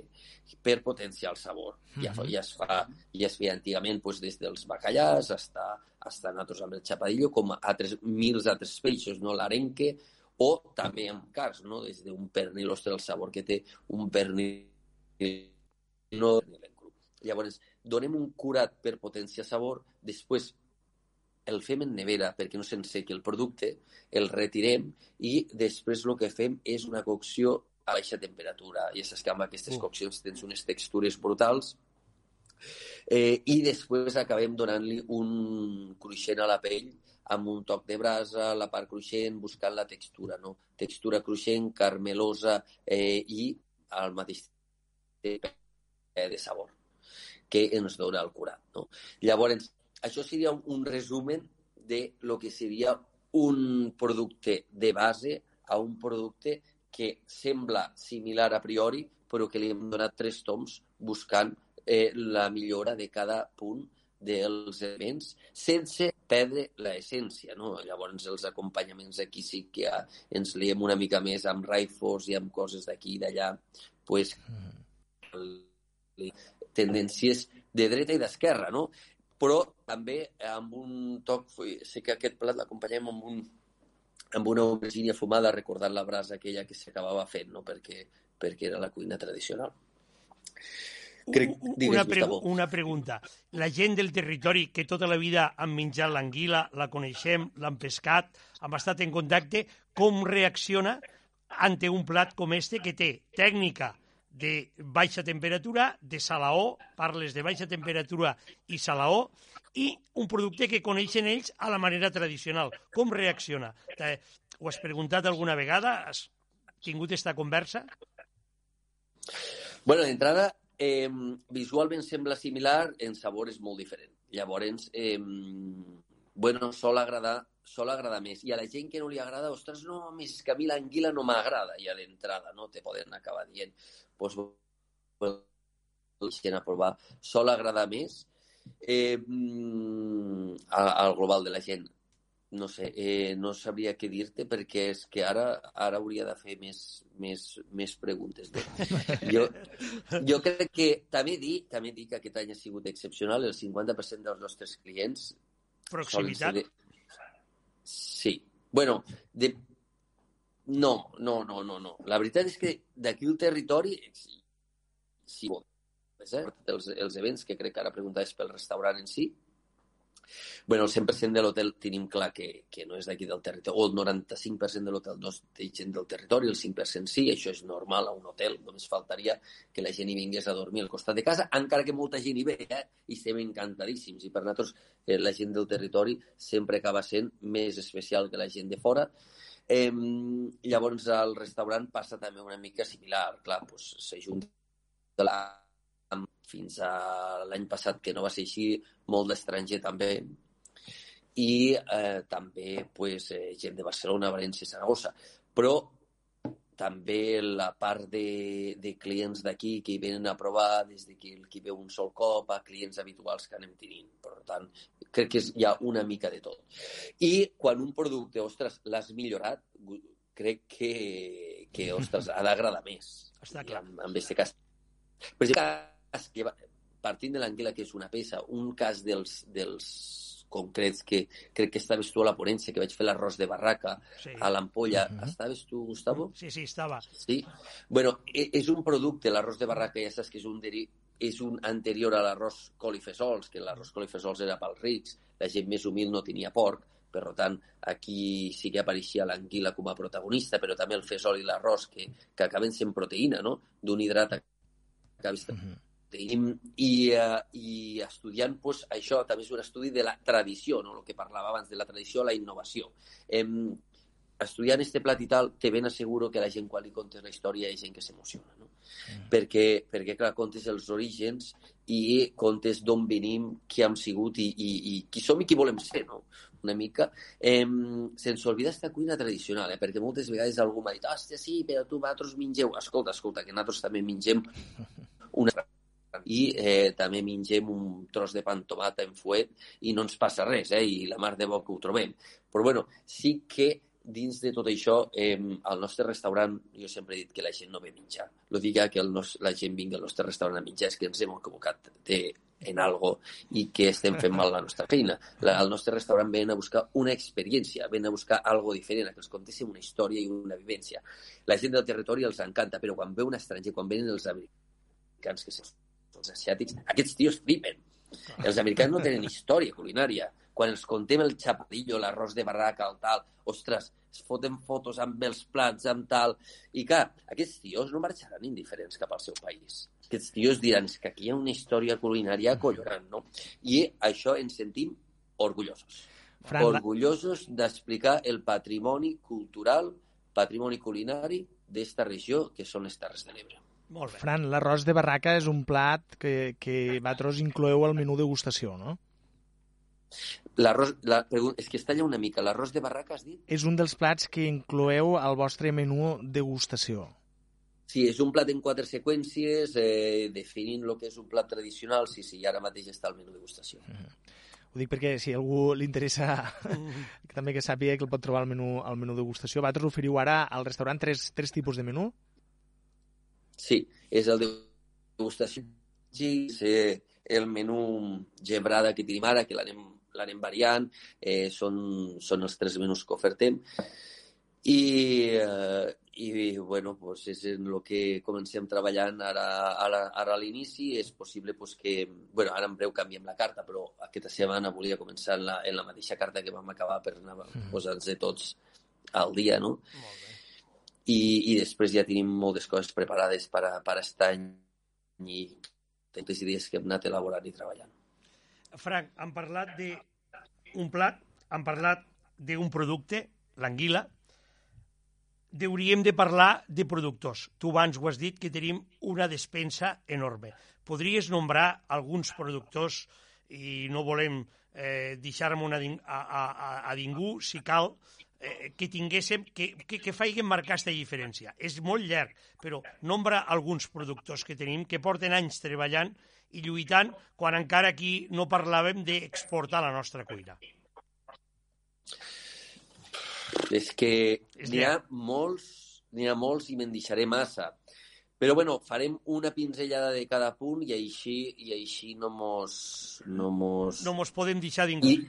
per potenciar el sabor. Mm -hmm. ja, ja, es fa, ja es feia antigament pues, des dels bacallars hasta, hasta nosaltres amb el xapadillo, com altres, mils altres peixos, no? l'arenque, o també amb cars, no? des d'un pernil, ostres, el sabor que té un pernil no Llavors, donem un curat per potenciar sabor, després el fem en nevera perquè no se'n sequi el producte, el retirem i després el que fem és una cocció a baixa temperatura. I és que amb aquestes uh. coccions tens unes textures brutals eh, i després acabem donant-li un cruixent a la pell amb un toc de brasa, la part cruixent, buscant la textura, no? Textura cruixent, carmelosa eh, i al mateix temps de sabor que ens dona el curat. No? Llavors, això seria un resumen de lo que seria un producte de base a un producte que sembla similar a priori, però que li hem donat tres toms buscant eh, la millora de cada punt dels elements sense perdre l'essència. No? Llavors, els acompanyaments aquí sí que ja ens liem una mica més amb raifos i amb coses d'aquí i d'allà. Pues, mm tendències de dreta i d'esquerra, no? Però també amb un toc, sé que aquest plat l'acompanyem amb un amb una aubergínia fumada recordant la brasa aquella que s'acabava fent, no? perquè, perquè era la cuina tradicional. Crec, digues, una, pre una pregunta. La gent del territori que tota la vida han menjat l'anguila, la coneixem, l'han pescat, han estat en contacte, com reacciona ante un plat com este que té tècnica, de baixa temperatura, de salaó, parles de baixa temperatura i salaó, i un producte que coneixen ells a la manera tradicional. Com reacciona? Ho has preguntat alguna vegada? Has tingut aquesta conversa? Bueno, d'entrada, eh, visualment sembla similar, en sabor és molt diferent. Llavors, eh, bueno, sol agradar sol agradar més. I a la gent que no li agrada, ostres, no, més que a mi l'anguila no m'agrada ja d'entrada, no? Te poden acabar dient. Doncs, pues, gent a provar sol agradar més eh, al global de la gent. No sé, eh, no sabria què dir-te perquè és que ara ara hauria de fer més, més, més preguntes. Jo, jo crec que també dic, també dic que aquest any ha sigut excepcional. El 50% dels nostres clients Proximitat. De... Sí. Bueno, de... No, no, no, no, no. La veritat és que d'aquí el territori, sí, sí eh? els, els events, que crec que ara preguntaves pel restaurant en si, bueno, el 100% de l'hotel tenim clar que, que no és d'aquí del territori, o el 95% de l'hotel no és de gent del territori, el 5% sí, això és normal a un hotel, només faltaria que la gent hi vingués a dormir al costat de casa, encara que molta gent hi ve, eh? i estem encantadíssims, i per nosaltres eh, la gent del territori sempre acaba sent més especial que la gent de fora, Eh, llavors, al restaurant passa també una mica similar. Clar, doncs, s'ajunta la fins a l'any passat, que no va ser així, molt d'estranger també, i eh, també pues, eh, gent de Barcelona, València i Saragossa. Però també la part de, de clients d'aquí que hi venen a provar des de que qui veu un sol cop a clients habituals que anem tenint. Per tant, crec que és, hi ha una mica de tot. I quan un producte, ostres, l'has millorat, crec que, que ostres, ha d'agradar més. Està clar. Amb, amb este cas. Per exemple, cas que, partint de l'Anguila, que és una peça, un cas dels, dels concrets que crec que estaves tu a la ponència, que vaig fer l'arròs de barraca Sí. a l'ampolla. Mhm. Estaves tu, Gustavo? Sí, sí, estava. Sí. Bueno, e- és un producte, l'arròs de barraca, ja saps que és un, deri és un anterior a l'arròs colifesols, que l'arròs colifesols era pels rics, la gent més humil no tenia porc, per tant, aquí sí que apareixia l'anguila com a protagonista, però també el fesol i l'arròs, que, que acaben sent proteïna, no?, d'un hidrat que acabes Mhm. I, i, uh, i estudiant pues, això també és un estudi de la tradició, no? el que parlava abans de la tradició a la innovació. Em, estudiant este plat i tal, te ben asseguro que la gent quan li contes la història hi ha gent que s'emociona, no? Mm. Perquè, perquè, clar, contes els orígens i contes d'on venim, qui hem sigut i, i, i qui som i qui volem ser, no? Una mica. Em, sense oblidar esta cuina tradicional, eh? perquè moltes vegades algú m'ha dit hòstia, sí, però tu vosaltres mengeu... Escolta, escolta, que nosaltres també mengem una i eh, també mengem un tros de pa amb tomata en fuet i no ens passa res, eh? i la mar de bo que ho trobem. Però bueno, sí que dins de tot això, eh, al nostre restaurant, jo sempre he dit que la gent no ve a menjar. Lo dic ja que el nos, la gent vingui al nostre restaurant a menjar, és que ens hem equivocat de, en algo i que estem fent mal la nostra feina. La, al nostre restaurant venen a buscar una experiència, venen a buscar algo diferent, que els contéssim una història i una vivència. La gent del territori els encanta, però quan ve un estranger, quan venen els americans, que són els asiàtics, aquests tios flipen. Els americans no tenen història culinària. Quan els contem el chapadillo, l'arròs de barraca, el tal, ostres, es foten fotos amb els plats, amb tal... I clar, aquests tios no marxaran indiferents cap al seu país. Aquests tios diran "És que aquí hi ha una història culinària acollonant, no? I això ens sentim orgullosos. Fran, orgullosos d'explicar el patrimoni cultural, patrimoni culinari d'esta regió, que són les Terres de l'Ebre. Molt bé. Fran, l'arròs de barraca és un plat que, que vosaltres incloeu al menú degustació, no? L'arròs, la, és que es talla una mica. L'arròs de barraca, has dit? És un dels plats que incloeu al vostre menú degustació. Sí, és un plat en quatre seqüències, eh, definint el que és un plat tradicional. Sí, sí, i ara mateix està al menú degustació. Ho dic perquè si algú li interessa que també que sàpiga que el pot trobar al menú, al menú degustació. Vosaltres oferiu ara al restaurant tres, tres tipus de menú? Sí, és el de degustació. Sí, és el menú gebrada que tenim ara, que l'anem variant, eh, són, són els tres menús que ofertem. I, eh, i bueno, pues és en el que comencem treballant ara, ara, ara a l'inici. És possible pues, que... bueno, ara en breu canviem la carta, però aquesta setmana volia començar en la, en la mateixa carta que vam acabar per anar posant-nos tots al dia, no? Molt bé. I, i després ja tenim moltes coses preparades per a, per a aquest any i moltes idees que hem anat elaborant i treballant. Frank, han parlat d'un plat, han parlat d'un producte, l'anguila, hauríem de parlar de productors. Tu abans ho has dit que tenim una despensa enorme. Podries nombrar alguns productors i no volem eh, deixar-me a, a, a, a ningú, si cal, eh, que tinguéssim, que, que, que faiguem marcar aquesta diferència. És molt llarg, però nombra alguns productors que tenim que porten anys treballant i lluitant quan encara aquí no parlàvem d'exportar la nostra cuina. És que n'hi ha molts, n'hi ha molts i me'n deixaré massa. Però, bueno, farem una pinzellada de cada punt i així, i així no mos... No mos, no mos podem deixar ningú. I,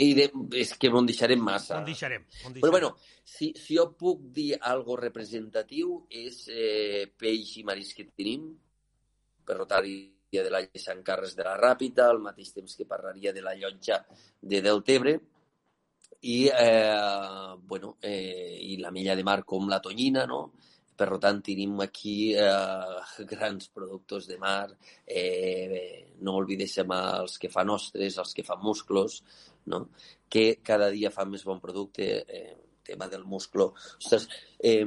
i de, és que m'ho deixarem massa. On deixarem. Deixarem. Però, bueno, si, si jo puc dir algo representatiu és eh, peix i maris que tenim, per rotaria de la Sant Carles de la Ràpita, al mateix temps que parlaria de la llotja de Deltebre, i, eh, bueno, eh, i la milla de mar com la tonyina, no? Per tant, tenim aquí eh, grans productes de mar. Eh, no oblidéssim els que fan ostres, els que fan musclos, no? que cada dia fan més bon producte. Eh, tema del musclo. Ostres, eh,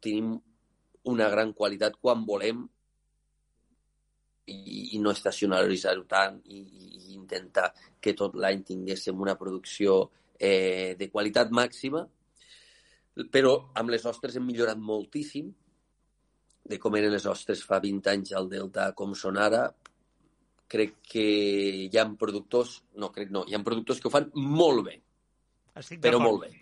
tenim una gran qualitat quan volem i, i no estacionaritzar-ho tant i, i intentar que tot l'any tinguéssim una producció eh, de qualitat màxima però amb les ostres hem millorat moltíssim de com eren les ostres fa 20 anys al Delta com són ara. Crec que hi ha productors, no, crec no, hi ha productors que ho fan molt bé, Estic però molt bé.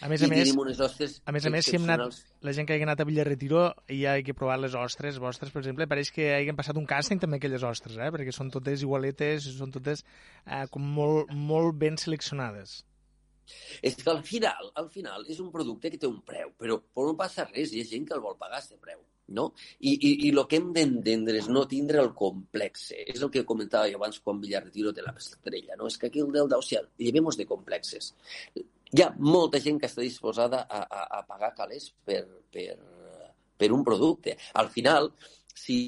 A més I a més, tenim unes ostres a més a més, si hem anat, la gent que hagi anat a Villarretiro i ha que provar les ostres vostres, per exemple, pareix que hagin passat un càsting també aquelles ostres, eh? perquè són totes igualetes, són totes eh, com molt, molt ben seleccionades. És que al final, al final és un producte que té un preu, però, però no passa res, hi ha gent que el vol pagar, aquest preu. No? I, i, I el que hem d'entendre és no tindre el complexe. És el que comentava jo abans quan Villarretiro té la estrella. No? És que aquí el Delta, o sigui, llevemos de complexes. Hi ha molta gent que està disposada a, a, a pagar calés per, per, per un producte. Al final, si,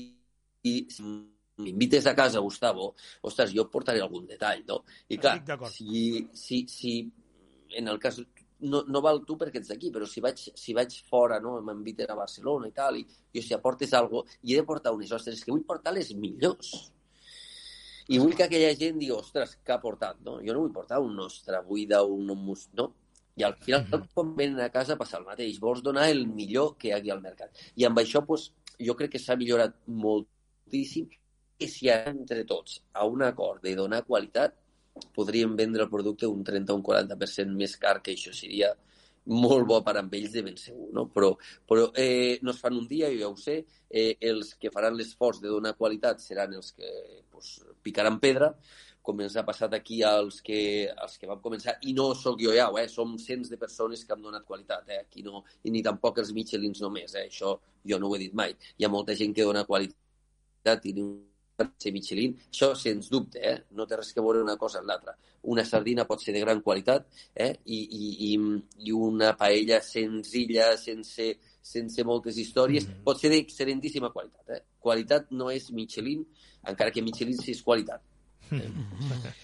si m'invites a casa, Gustavo, ostres, jo portaré algun detall, no? I clar, si, si, si en el cas no, no val tu perquè ets d'aquí, però si vaig, si vaig fora, no, m'inviten a Barcelona i tal, i jo si aportes alguna cosa, i he de portar unes ostres, que vull portar les millors. I vull que aquella gent digui, ostres, què ha portat, no? Jo no vull portar un ostra buida, un hummus, no? I al final, Mhm. quan venen a casa passa el mateix. Vols donar el millor que hi hagi al mercat. I amb això, doncs, jo crec que s'ha millorat moltíssim i si ara entre tots a un acord de donar qualitat, podríem vendre el producte un 30 o un 40% més car, que això seria molt bo per amb ells de ben segur, no? Però, però eh, no es fan un dia, jo ja ho sé, eh, els que faran l'esforç de donar qualitat seran els que pues, picaran pedra, com ens ha passat aquí als que, als que vam començar, i no sóc jo ja, eh? som cents de persones que han donat qualitat, eh? aquí no, i ni tampoc els Michelins només, eh? això jo no ho he dit mai. Hi ha molta gent que dona qualitat i ser Michelin, això sens dubte, eh? no té res que veure una cosa amb l'altra. Una sardina pot ser de gran qualitat eh? I, i, i, i una paella senzilla, sense, sense moltes històries, Mhm. pot ser d'excel·lentíssima qualitat. Eh? Qualitat no és Michelin, encara que Michelin sí és qualitat.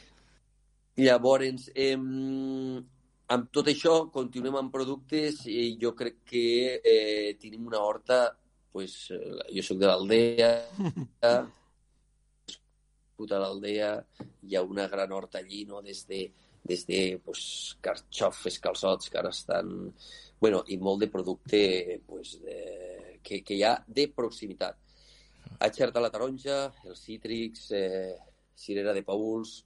Llavors, eh, amb tot això, continuem amb productes i jo crec que eh, tenim una horta, pues, eh, jo sóc de l'Aldea, a l'Aldea, hi ha una gran horta allí, no? des de, des de pues, carxofes, calçots, que ara estan... Bueno, i molt de producte pues, de, que, que hi ha de proximitat. A Xerta la taronja, els cítrics, eh, cirera de pauls,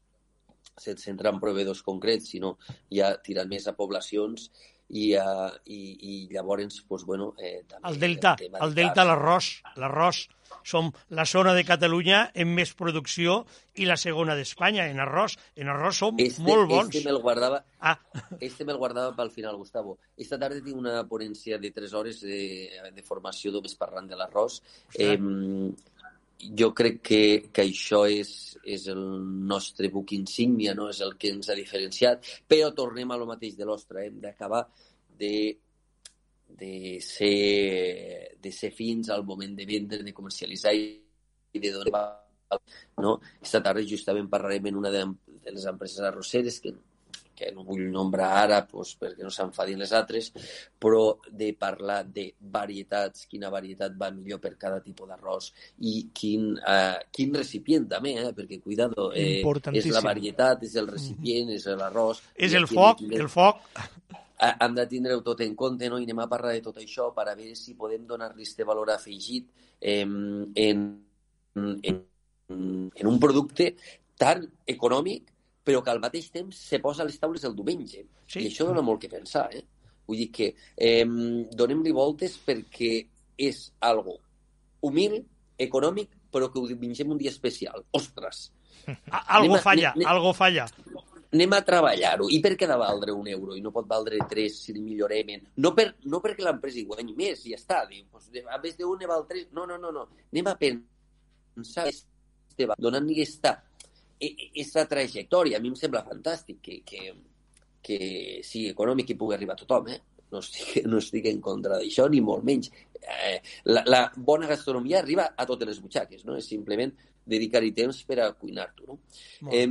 sense entrar en proveïdors concrets, sinó ja tirant més a poblacions i, uh, i, i llavors, pues, bueno, eh, també El Delta, de el Delta, l'arròs. L'arròs som la zona de Catalunya amb més producció i la segona d'Espanya en arròs. En arròs som Este, molt bons. Este me'l guardava, Ah, este me'l guardava pel final, Gustavo. Esta tarda tinc una ponència de 3 hores de, de formació només parlant de l'arròs. Eh, jo crec que, que això és, és el nostre buc insígnia, no? és el que ens ha diferenciat, però tornem a lo mateix de l'ostre, hem d'acabar de, de, ser, de ser fins al moment de vendre, de comercialitzar i de donar no? Esta tarda justament parlarem en una de, les empreses arrosseres que, que no vull nombrar ara pues, perquè no s'enfadin les altres, però de parlar de varietats, quina varietat va millor per cada tipus d'arròs i quin, eh, quin recipient també, eh? perquè cuidado, eh, és la varietat, és el recipient, és l'arròs... és el foc, el foc. hem de tindre-ho tot en compte no? i anem a parlar de tot això per a veure si podem donar-li este valor afegit eh, en, en, en un producte tan econòmic però que al mateix temps se posa a les taules el diumenge. Sí. I això dona molt que pensar. Eh? Vull dir que eh, donem-li voltes perquè és algo humil, econòmic, però que ho mengem un dia especial. Ostres! A- Algo a- falla, anem- algo falla. anem a treballar-ho. I per què ha de valdre un euro i no pot valdre tres si el millorem? No, per, no perquè l'empresa hi guanyi més, i ja està. Diu, pues, a més d'un ne val tres. No, no, no, no. Anem a pensar donant-li aquesta, aquesta trajectòria. A mi em sembla fantàstic que, que, que sigui econòmic i pugui arribar a tothom, eh? No estic, no estic en contra d'això, ni molt menys. Eh, la, la bona gastronomia arriba a totes les butxaques, no? És simplement dedicar-hi temps per a cuinar-t'ho, no? Eh,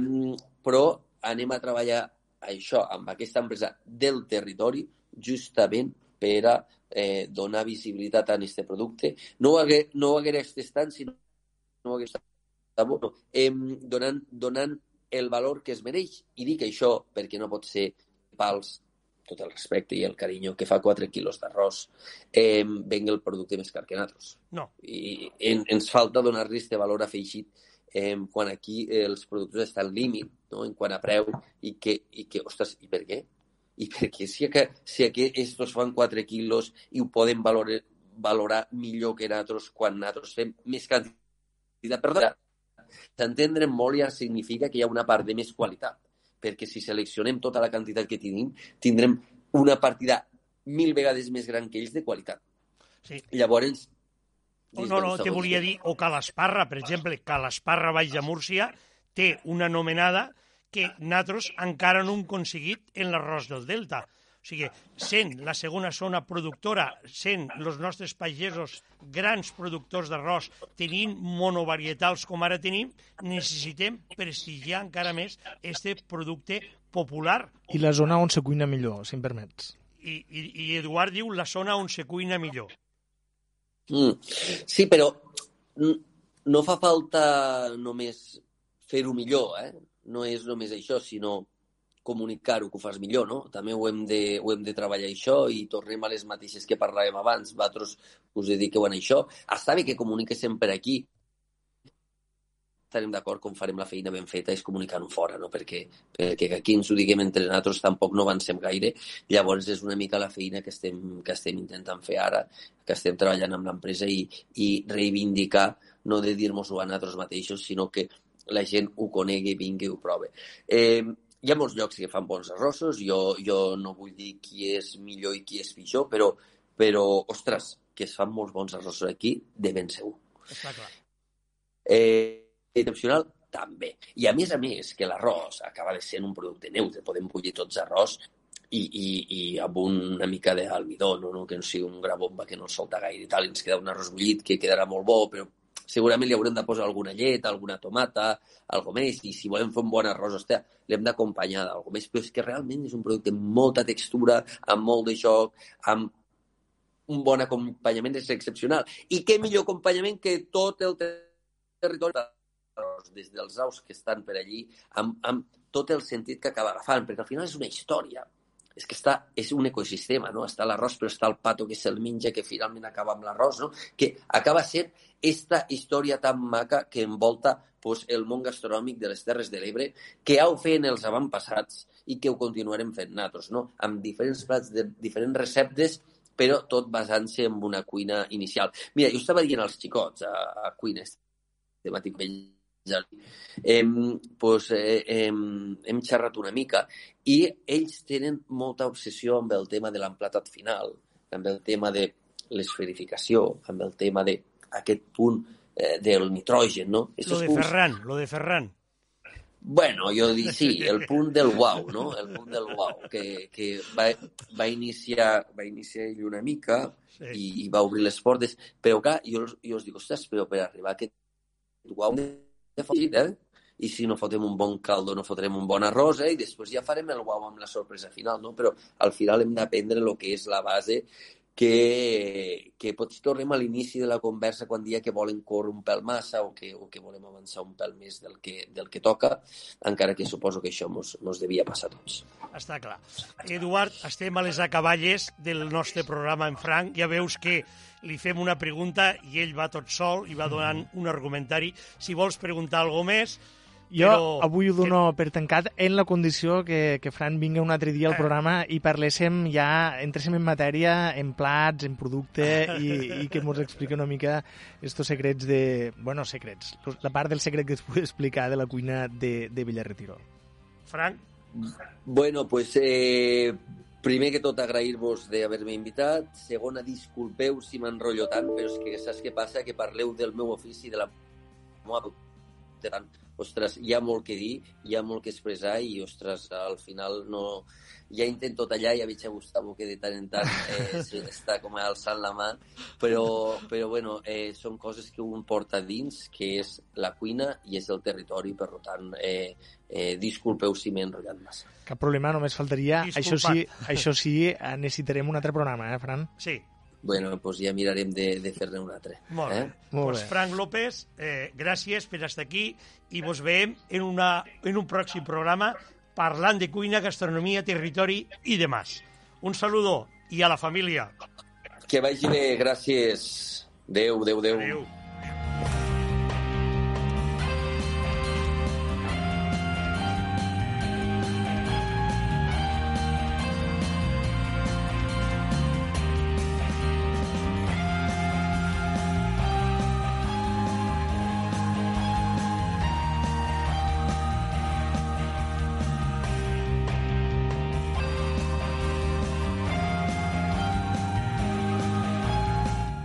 però anem a treballar això amb aquesta empresa del territori justament per a eh, donar visibilitat a aquest producte. No ho, hagué, no ho hagués estat tant si no, ho hagués estat bo, no. eh, donant, donant el valor que es mereix. I dic això perquè no pot ser pals tot el respecte i el carinyo que fa 4 quilos d'arròs eh, vengui el producte més car que nosaltres. No. I en, ens falta donar-li aquest valor afegit eh, quan aquí eh, els productors estan al límit, no? en quant a preu, i que, i que ostres, i per què? I perquè si, que, si aquí estos fan 4 quilos i ho poden valorar, valorar millor que nosaltres quan nosaltres fem més quantitat, perdó, s'entendre molt ja significa que hi ha una part de més qualitat, perquè si seleccionem tota la quantitat que tenim, tindrem una partida mil vegades més gran que ells de qualitat. Sí. Llavors... Oh, no, no, te volia dir, o Calasparra, per exemple, Calasparra Baix de Múrcia té una anomenada que nosaltres encara no hem aconseguit en l'arròs del Delta. O sigui, sent la segona zona productora, sent els nostres pagesos grans productors d'arròs, tenint monovarietals com ara tenim, necessitem prestigiar encara més este producte popular. I la zona on se cuina millor, si em permets. I, i, i Eduard diu la zona on se cuina millor. Mm. Sí, però no fa falta només fer-ho millor, eh? No és només això, sinó comunicar-ho, que ho fas millor, no? També ho hem, de, ho hem de treballar això i tornem a les mateixes que parlàvem abans. Vosaltres us dediqueu a això. Està bé que comuniquéssim per aquí. Estarem d'acord com farem la feina ben feta és comunicar-ho fora, no? Perquè, perquè aquí ens ho diguem entre nosaltres tampoc no avancem gaire. Llavors és una mica la feina que estem, que estem intentant fer ara, que estem treballant amb l'empresa i, i reivindicar, no de dir-nos-ho a nosaltres mateixos, sinó que la gent ho conegui, vingui ho prove. Eh, hi ha molts llocs que fan bons arrossos, jo, jo no vull dir qui és millor i qui és pitjor, però, però ostres, que es fan molts bons arrossos aquí, de ben segur. Està clar. Eh, excepcional, també. I a més a més, que l'arròs acaba de ser un producte neutre, podem bullir tots arròs i, i, i amb una mica d'almidó, no? no? que no sigui un gra bomba que no el solta gaire i tal, i ens queda un arròs bullit que quedarà molt bo, però segurament li haurem de posar alguna llet, alguna tomata, algo més, i si volem fer un bon arròs, hòstia, l'hem d'acompanyar d'algo més, però és que realment és un producte amb molta textura, amb molt de joc, amb un bon acompanyament és excepcional. I què millor acompanyament que tot el territori des dels aus que estan per allí, amb, amb tot el sentit que acaba agafant, perquè al final és una història. És que està, és un ecosistema, no? Està l'arròs, però està el pato que se'l menja, que finalment acaba amb l'arròs, no? Que acaba sent esta història tan maca que envolta pues, el món gastronòmic de les Terres de l'Ebre, que heu fet els avantpassats i que ho continuarem fent nosaltres, no? Amb diferents plats de diferents receptes, però tot basant-se en una cuina inicial. Mira, jo estava dient als xicots a, a cuina temàtic vell eh, pues, eh, eh, hem xerrat una mica i ells tenen molta obsessió amb el tema de l'emplatat final, amb el tema de l'esferificació, amb el tema d'aquest punt eh, del nitrogen, no? Lo de punts- Ferran, lo de Ferran. Bueno, jo dic sí, el punt del uau, no? El punt del uau, que, que va, va, iniciar, va iniciar ell una mica Sí. i, i va obrir les portes, però clar, jo, jo us dic, ostres, però per arribar a aquest uau de fotit, eh? I si no fotem un bon caldo, no fotrem un bon arròs, eh? I després ja farem el uau amb la sorpresa final, no? Però al final hem d'aprendre el que és la base que, que potser tornem a l'inici de la conversa quan dia que volen córrer un pèl massa o que, o que volem avançar un pèl més del que, del que toca, encara que suposo que això mos, mos devia passar a tots. Està clar. Eduard, estem a les acaballes del nostre programa en franc. Ja veus que li fem una pregunta i ell va tot sol i va donant un argumentari. Si vols preguntar alguna més, Jo Però- avui ho dono per tancat en la condició que, que Fran vingui un altre dia al Eh. programa i parléssim ja, entréssim en matèria, en plats, en producte i, i que ens expliqui una mica estos secrets de... Bueno, secrets. La part del secret que es pugui explicar de la cuina de, de Villarretiro. Frank, Bueno, pues eh, primer que tot agrair-vos d'haver-me invitat. Segona, disculpeu si m'enrotllo tant, però és que saps què passa? Que parleu del meu ofici, de la meva tant. Ostres, hi ha molt que dir, hi ha molt que expressar i, ostres, al final no... Ja intento tallar, ja veig a Gustavo que de tant en tant eh, està com alçant la mà, però, però bueno, eh, són coses que un porta dins, que és la cuina i és el territori, per tant, eh, eh, disculpeu si m'he enrotllat massa. Cap problema, només faltaria. Això sí, això sí, eh, necessitarem un altre programa, eh, Fran? sí, Bueno, pues ja mirarem de, de fer-ne un altre. molt eh? bé. Molt Pues bé. Frank López, eh, gràcies per estar aquí i vos veiem en, una, en un pròxim programa parlant de cuina, gastronomia, territori i demás. Un saludo i a la família. Que vagi bé, gràcies. Adéu, adéu, adéu. Adéu.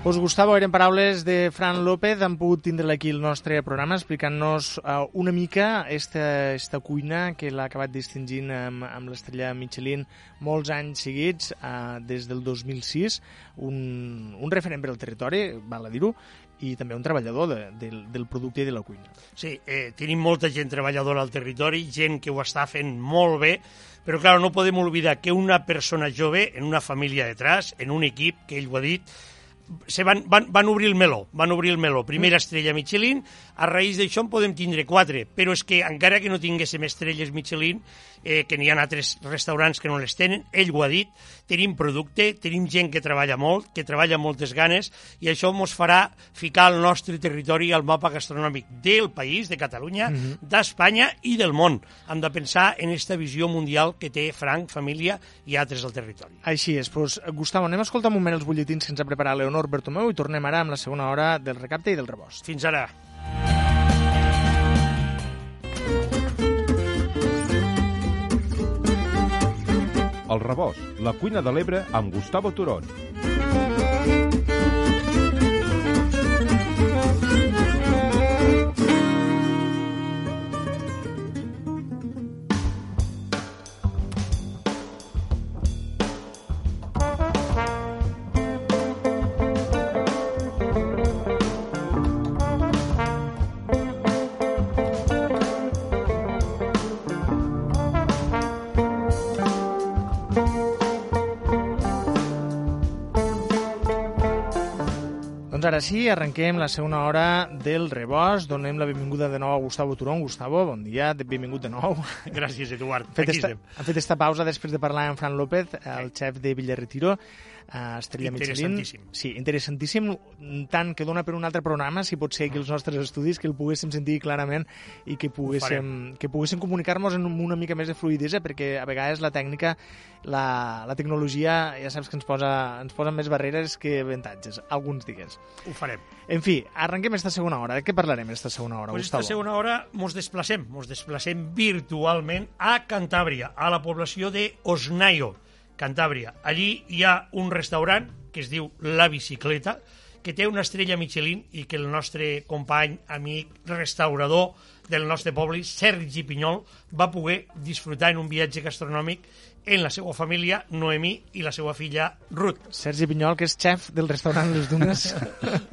Pues Gustavo, eren paraules de Fran López, han pogut tindre aquí el nostre programa explicant-nos uh, una mica esta, esta cuina que l'ha acabat distingint amb, amb l'estrella Michelin molts anys seguits, uh, des del 2006, un, un referent per al territori, val a dir-ho, i també un treballador de, del, del producte i de la cuina. Sí, eh, tenim molta gent treballadora al territori, gent que ho està fent molt bé, però clar, no podem oblidar que una persona jove, en una família detrás, en un equip, que ell ho ha dit, se van, van, van obrir el meló, van obrir el meló. Primera estrella Michelin, a raïs d'això en podem tindre quatre, però és que encara que no tinguéssim estrelles Michelin, eh, que n'hi ha altres restaurants que no les tenen, ell ho ha dit, tenim producte, tenim gent que treballa molt, que treballa amb moltes ganes, i això ens farà ficar el nostre territori al mapa gastronòmic del país, de Catalunya, d'Espanya i del món. Hem de pensar en esta visió mundial que té Frank, família i altres al territori. Així és. Pues, Gustavo, anem a escoltar un moment els butlletins ens ha preparat Leonor Bertomeu i tornem ara amb la segona hora del recapte i del rebost. Fins ara. El rebost, la cuina de l'Ebre amb Gustavo Turón. Ara sí, arrenquem la segona hora del rebost. Donem la benvinguda de nou a Gustavo Turón. Gustavo, bon dia, benvingut de nou. Gràcies, Eduard. Fet Aquí esta, estem. han fet esta pausa després de parlar amb Fran López, el xef de Villarretiro, uh, Estrella Michelin. Sí, interessantíssim, tant que dona per un altre programa, si pot ser aquí els nostres estudis, que el poguéssim sentir clarament i que poguéssim, que poguéssim comunicar-nos amb una mica més de fluidesa, perquè a vegades la tècnica, la, la tecnologia, ja saps que ens posa, ens posa més barreres que avantatges, alguns dies. Ho farem. En fi, arrenquem esta segona hora. De què parlarem esta segona hora, Pues Gustavo? esta segona hora mos desplacem, mos desplacem virtualment a Cantàbria, a la població de Osnaio, Cantàbria. Allí hi ha un restaurant que es diu La Bicicleta, que té una estrella Michelin i que el nostre company, amic, restaurador del nostre poble, Sergi Pinyol, va poder disfrutar en un viatge gastronòmic en la seva família, Noemí, i la seva filla, Ruth. Sergi Pinyol, que és xef del restaurant Les Dunes.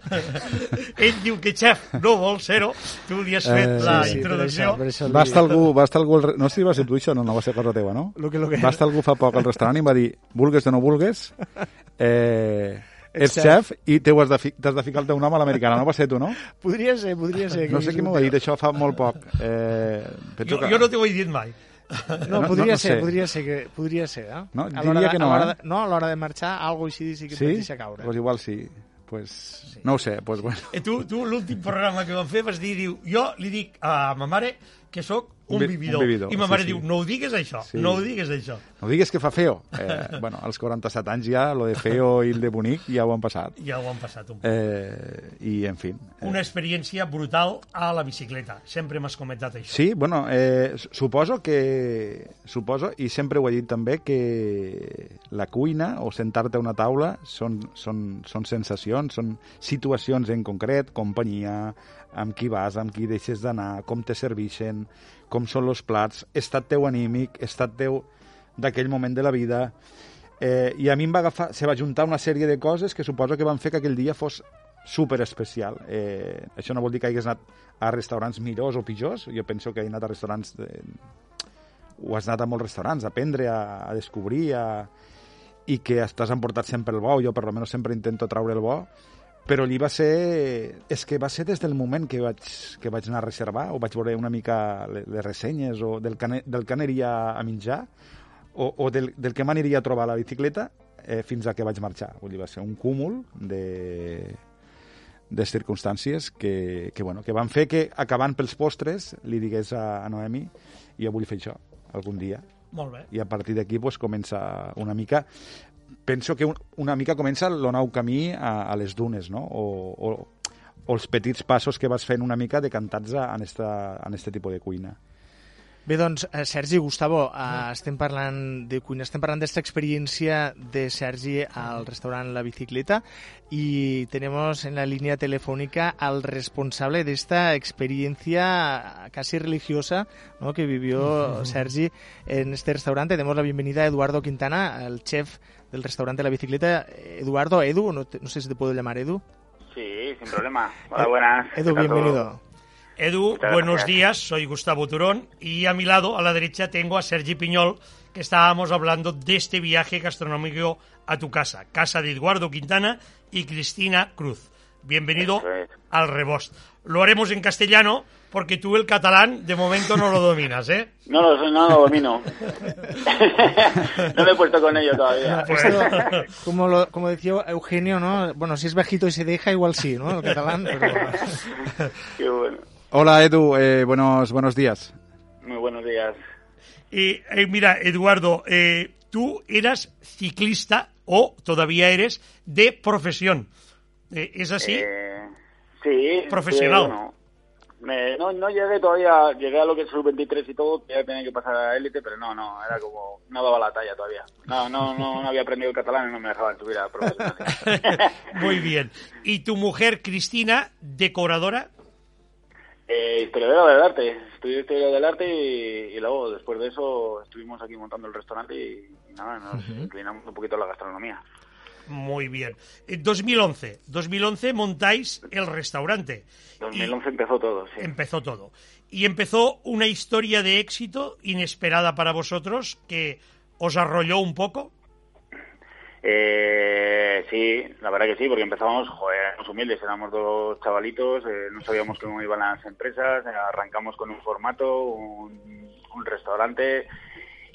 Ell diu que xef no vol ser-ho, tu li has fet Eh, la sí, sí, introducció. per això, per això Va estar algú, va estar algú, no sé si va ser tu això, no, no va ser cosa teva, no? Lo que, lo que... Va estar algú fa poc al restaurant i em va dir, vulgues o no vulgues, eh, ets xef i t'ho has de, fi, t'has de ficar el teu nom a l'americana, no va ser tu, no? Podria ser, podria ser. No sé qui m'ho ha dit, això fa molt poc. Eh, penso Jo, que... jo no t'ho he dit mai. No, No, podria no ser, sé. podria ser, que, podria ser, eh? No, A diria de- que no, a l'hora eh? De, no, a l'hora de marxar, algo així sí que et Sí? vaig deixar caure. Pues igual sí. Pues, no ho sé, pues bueno. Eh, tu, tu l'últim programa que vam fer vas dir, diu, jo li dic a ma mare que sóc un, Un vi- vividor. un vividor, I ma sí, mare sí. diu, no ho digues això, Sí. no ho digues això. No digues que fa feo. Eh, bueno, als 47 anys ja, lo de feo i el de bonic ja ho han passat. Ja ho han passat un poc. Eh, I, en fi... Eh, Una experiència brutal a la bicicleta. Sempre m'has comentat això. Sí, bueno, eh, su- suposo que... Suposo, i sempre ho he dit també, que la cuina o sentar-te a una taula són, són, són sensacions, són situacions en concret, companyia, amb qui vas, amb qui deixes d'anar, com te serveixen, com són els plats, estat teu anímic, estat teu d'aquell moment de la vida... Eh, I a mi em va agafar, se va juntar una sèrie de coses que suposo que van fer que aquell dia fos super especial. Eh, això no vol dir que hagués anat a restaurants millors o pitjors. Jo penso que he anat a restaurants... De... O has anat a molts restaurants, a aprendre, a, a descobrir, a... i que estàs emportat sempre el bo. Jo, per almenys, sempre intento traure el bo. Però allí va ser... És que va ser des del moment que vaig, que vaig anar a reservar, o vaig veure una mica le- les ressenyes, o del que, del que aniria a menjar, o, o del, del que m'aniria a trobar a la bicicleta, eh, fins a que vaig marxar. Vull dir, va ser un cúmul de de circumstàncies que, que, bueno, que van fer que, acabant pels postres, li digués a, a Noemi jo vull fer això algun dia. Molt bé. I a partir d'aquí pues, comença una mica... Penso que un, una mica comença el nou camí a, a les dunes, no? O, o, o els petits passos que vas fent una mica decantats a- en, este tipus de cuina. Bé, doncs, eh, Sergi, Gustavo, eh, estem parlant de cuina, estem parlant d'esta experiència de Sergi al restaurant La Bicicleta y tenemos en la línea telefónica al responsable de esta experiencia casi religiosa ¿no? que vivió Sergi en este restaurante. Demos la bienvenida a Eduardo Quintana, el chef del restaurante La Bicicleta. Eduardo, Edu, no, te- no sé si te puedo llamar Edu. Sí, sin problema. Hola, buenas. Edu, ¿Qué tal todo? Edu, Muchas buenos gracias. días, soy Gustavo Turón y a mi lado, a la derecha, tengo a Sergi Piñol, que estábamos hablando de este viaje gastronómico a tu casa, casa de Eduardo Quintana y Cristina Cruz. Bienvenido es. al Rebost. Lo haremos en castellano porque tú el catalán de momento no lo dominas, ¿eh? No lo no lo domino. no me he puesto con ello todavía. Pues- como, lo- como decía Eugenio, ¿no? Bueno, si es bajito y se deja, igual sí, ¿no? El catalán, pero... Qué bueno. Hola, Edu. Eh, buenos, buenos días. Muy buenos días. Y, eh, mira, Eduardo, eh, tú eras ciclista o todavía eres de profesión. Eh, ¿Es así? Eh, sí. Profesional. bueno. Me- no, no llegué todavía, llegué a lo que es sub-23 y todo, que ya tenía que pasar a élite, pero no, no, era como, no daba la talla todavía. No, no, no, no había aprendido el catalán y no me dejaban subir a profesional. Muy bien. ¿Y tu mujer, Cristina, decoradora? Eh, historiadora del arte, estudié historia del arte y, y luego después de eso estuvimos aquí montando el restaurante y, y nada, nos inclinamos un poquito a la gastronomía. Muy bien. En 2011, 2011 montáis el restaurante. 2011 empezó todo, sí. Empezó todo. Y empezó una historia de éxito inesperada para vosotros que os arrolló un poco. Eh, sí, la verdad que sí, porque empezábamos, joder, éramos humildes, éramos dos chavalitos, eh, no sabíamos cómo iban las empresas, eh, arrancamos con un formato, un, un restaurante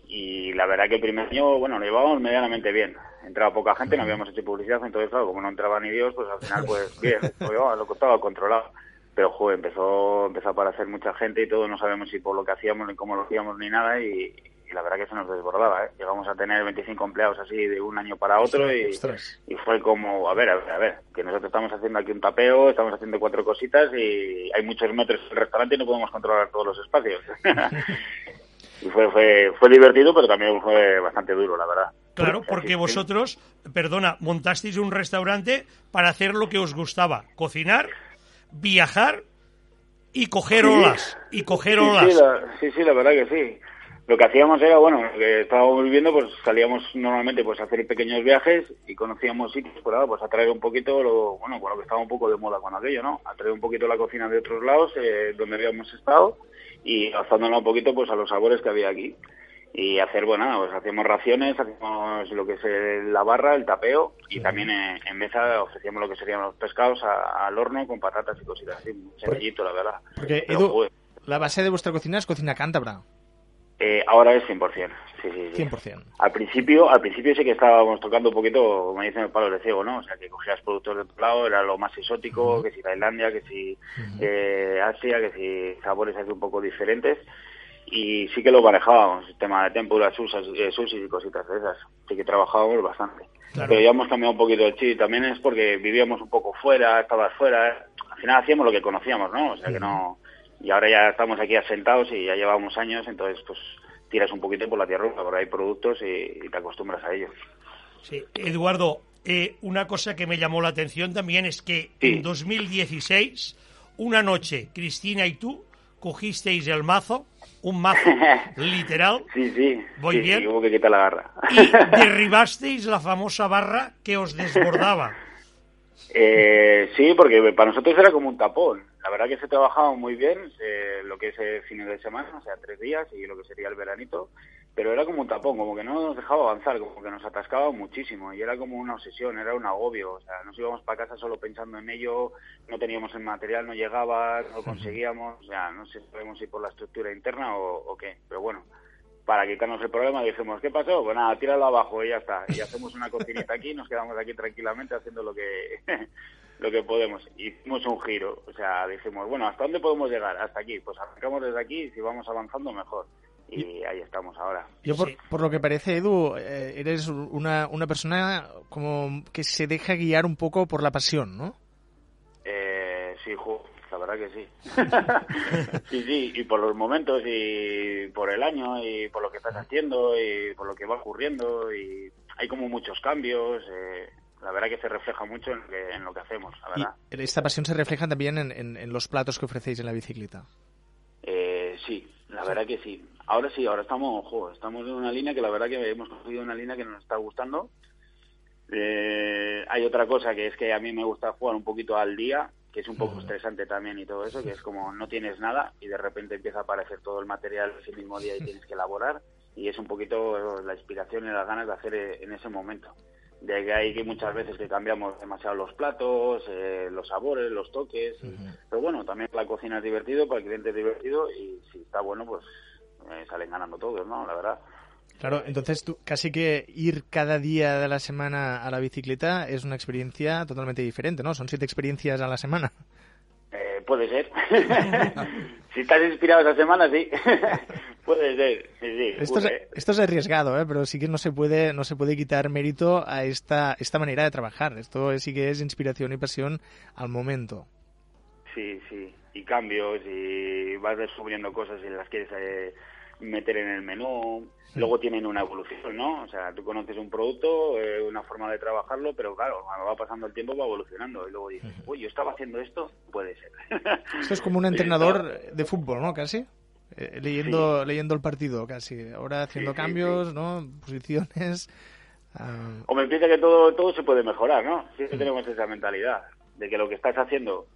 y la verdad que el primer año, bueno, lo llevábamos medianamente bien. Entraba poca gente, no habíamos hecho publicidad, entonces, claro, como no entraba ni Dios, pues al final, pues bien, pues, lo que estaba controlado. Pero, joder, empezó, empezó a aparecer mucha gente y todo, no sabemos si por lo que hacíamos ni cómo lo hacíamos ni nada y, y la verdad que se nos desbordaba, ¿eh? Llegamos a tener 25 empleados así de un año para otro y, fue como, a ver, a ver, a ver, que nosotros estamos haciendo aquí un tapeo, estamos haciendo cuatro cositas y hay muchos metros en el restaurante y no podemos controlar todos los espacios. y fue, fue, fue divertido, pero también fue bastante duro, la verdad. Claro, porque vosotros, perdona, montasteis un restaurante para hacer lo que os gustaba, cocinar, viajar y coger Sí. olas. Y coger Sí, olas. sí, la, sí, sí, la verdad que sí. Lo que hacíamos era, bueno, lo que estábamos viviendo, pues salíamos normalmente pues a hacer pequeños viajes y conocíamos sitios, pues, nada, pues a traer un poquito, lo, bueno, con lo que estaba un poco de moda con aquello, ¿no? A traer un poquito la cocina de otros lados, eh, donde habíamos estado, y adaptándola un poquito pues a los sabores que había aquí. Y hacer, bueno, pues hacíamos raciones, hacíamos lo que es la barra, el tapeo, y también eh, en mesa ofrecíamos lo que serían los pescados a- al horno con patatas y cositas así, sencillito, la verdad. Porque, Pero, Edu, joder, la base de vuestra cocina es cocina cántabra. Eh, ahora es 100%. Sí, sí, sí. 100%. Al principio, al principio sí que estábamos tocando un poquito, como dicen, el palo de ciego, ¿no? O sea, que cogías productos de otro lado, era lo más exótico, que si Tailandia, que si eh, Asia, que si sabores así un poco diferentes. Y sí que lo manejábamos, el tema de tempura, eh, sushi y cositas de esas. Sí que trabajábamos bastante. Claro. Pero ya hemos cambiado un poquito el chip. También es porque vivíamos un poco fuera, estabas fuera. Al final hacíamos lo que conocíamos, ¿no? O sea, que no... Y ahora ya estamos aquí asentados y ya llevamos años, entonces pues tiras un poquito por la tierra, porque hay productos y, y te acostumbras a ellos. Sí. Eduardo, eh, una cosa que me llamó la atención también es que Sí. en 2016, una noche, Cristina y tú cogisteis el mazo, un mazo literal, Sí, sí. Voy sí, bien. Sí, hubo que quitar la garra. y derribasteis la famosa barra que os desbordaba. Eh, sí, porque para nosotros era como un tapón. La verdad que se trabajaba muy bien eh, lo que es el fin de semana, o sea, tres días y lo que sería el veranito, pero era como un tapón, como que no nos dejaba avanzar, como que nos atascaba muchísimo y era como una obsesión, era un agobio. O sea, nos íbamos para casa solo pensando en ello, no teníamos el material, no llegaba, no conseguíamos, o sea, no sé sabemos si por la estructura interna o, o qué, pero bueno. Para quitarnos el problema dijimos, ¿qué pasó? Pues nada, tíralo abajo y ya está. Y hacemos una cocinita aquí, nos quedamos aquí tranquilamente haciendo lo que lo que podemos. Hicimos un giro, o sea, dijimos, bueno, ¿hasta dónde podemos llegar? Hasta aquí. Pues arrancamos desde aquí y si vamos avanzando, mejor. Y ahí estamos ahora. Yo, por, Sí. por lo que parece, Edu, eh, eres una, una persona como que se deja guiar un poco por la pasión, ¿no? Eh, sí, jo, la verdad que sí. sí, sí, y por los momentos y por el año y por lo que estás haciendo y por lo que va ocurriendo y hay como muchos cambios. eh, la verdad que se refleja mucho en lo que, en lo que hacemos, la Y verdad. esta pasión se refleja también en, en- en los platos que ofrecéis en la bicicleta. Eh, sí, la verdad que sí. Ahora sí, ahora estamos, estamos en una línea que la verdad que hemos conseguido una línea que nos está gustando. Eh, hay otra cosa que es que a mí me gusta jugar un poquito al día, que es un poco estresante también y todo eso, que es como no tienes nada y de repente empieza a aparecer todo el material ese mismo día y tienes que elaborar y es un poquito la inspiración y las ganas de hacer eh, en ese momento. De que hay que muchas veces que cambiamos demasiado los platos, eh, los sabores, los toques. Pero bueno, también la cocina es divertido, para el cliente es divertido y si está bueno, pues eh, salen ganando todos, ¿no? La verdad. Claro, entonces tú, casi que ir cada día de la semana a la bicicleta es una experiencia totalmente diferente, ¿no? Son siete experiencias a la semana. Eh, puede ser. si estás inspirado esa semana, sí. puede ser. Sí, sí, Esto es, ocurre. esto es arriesgado, ¿eh? pero sí que no se puede no se puede quitar mérito a esta esta manera de trabajar. Esto sí que es inspiración y pasión al momento. Sí, sí. Y cambios y vas descubriendo cosas y las quieres eh, meter en el menú. Luego tienen una evolución, ¿no? O sea, tú conoces un producto, eh, una forma de trabajarlo, pero claro, cuando va pasando el tiempo va evolucionando. Y luego dices, uy, yo estaba haciendo esto, puede ser. Esto es como un entrenador de fútbol, ¿no? Casi. Eh, leyendo leyendo el partido, casi. Ahora haciendo cambios, ¿no? Posiciones. ah, O me piensa que todo, todo se puede mejorar, ¿no? Siempre tenemos esa mentalidad de que lo que estás haciendo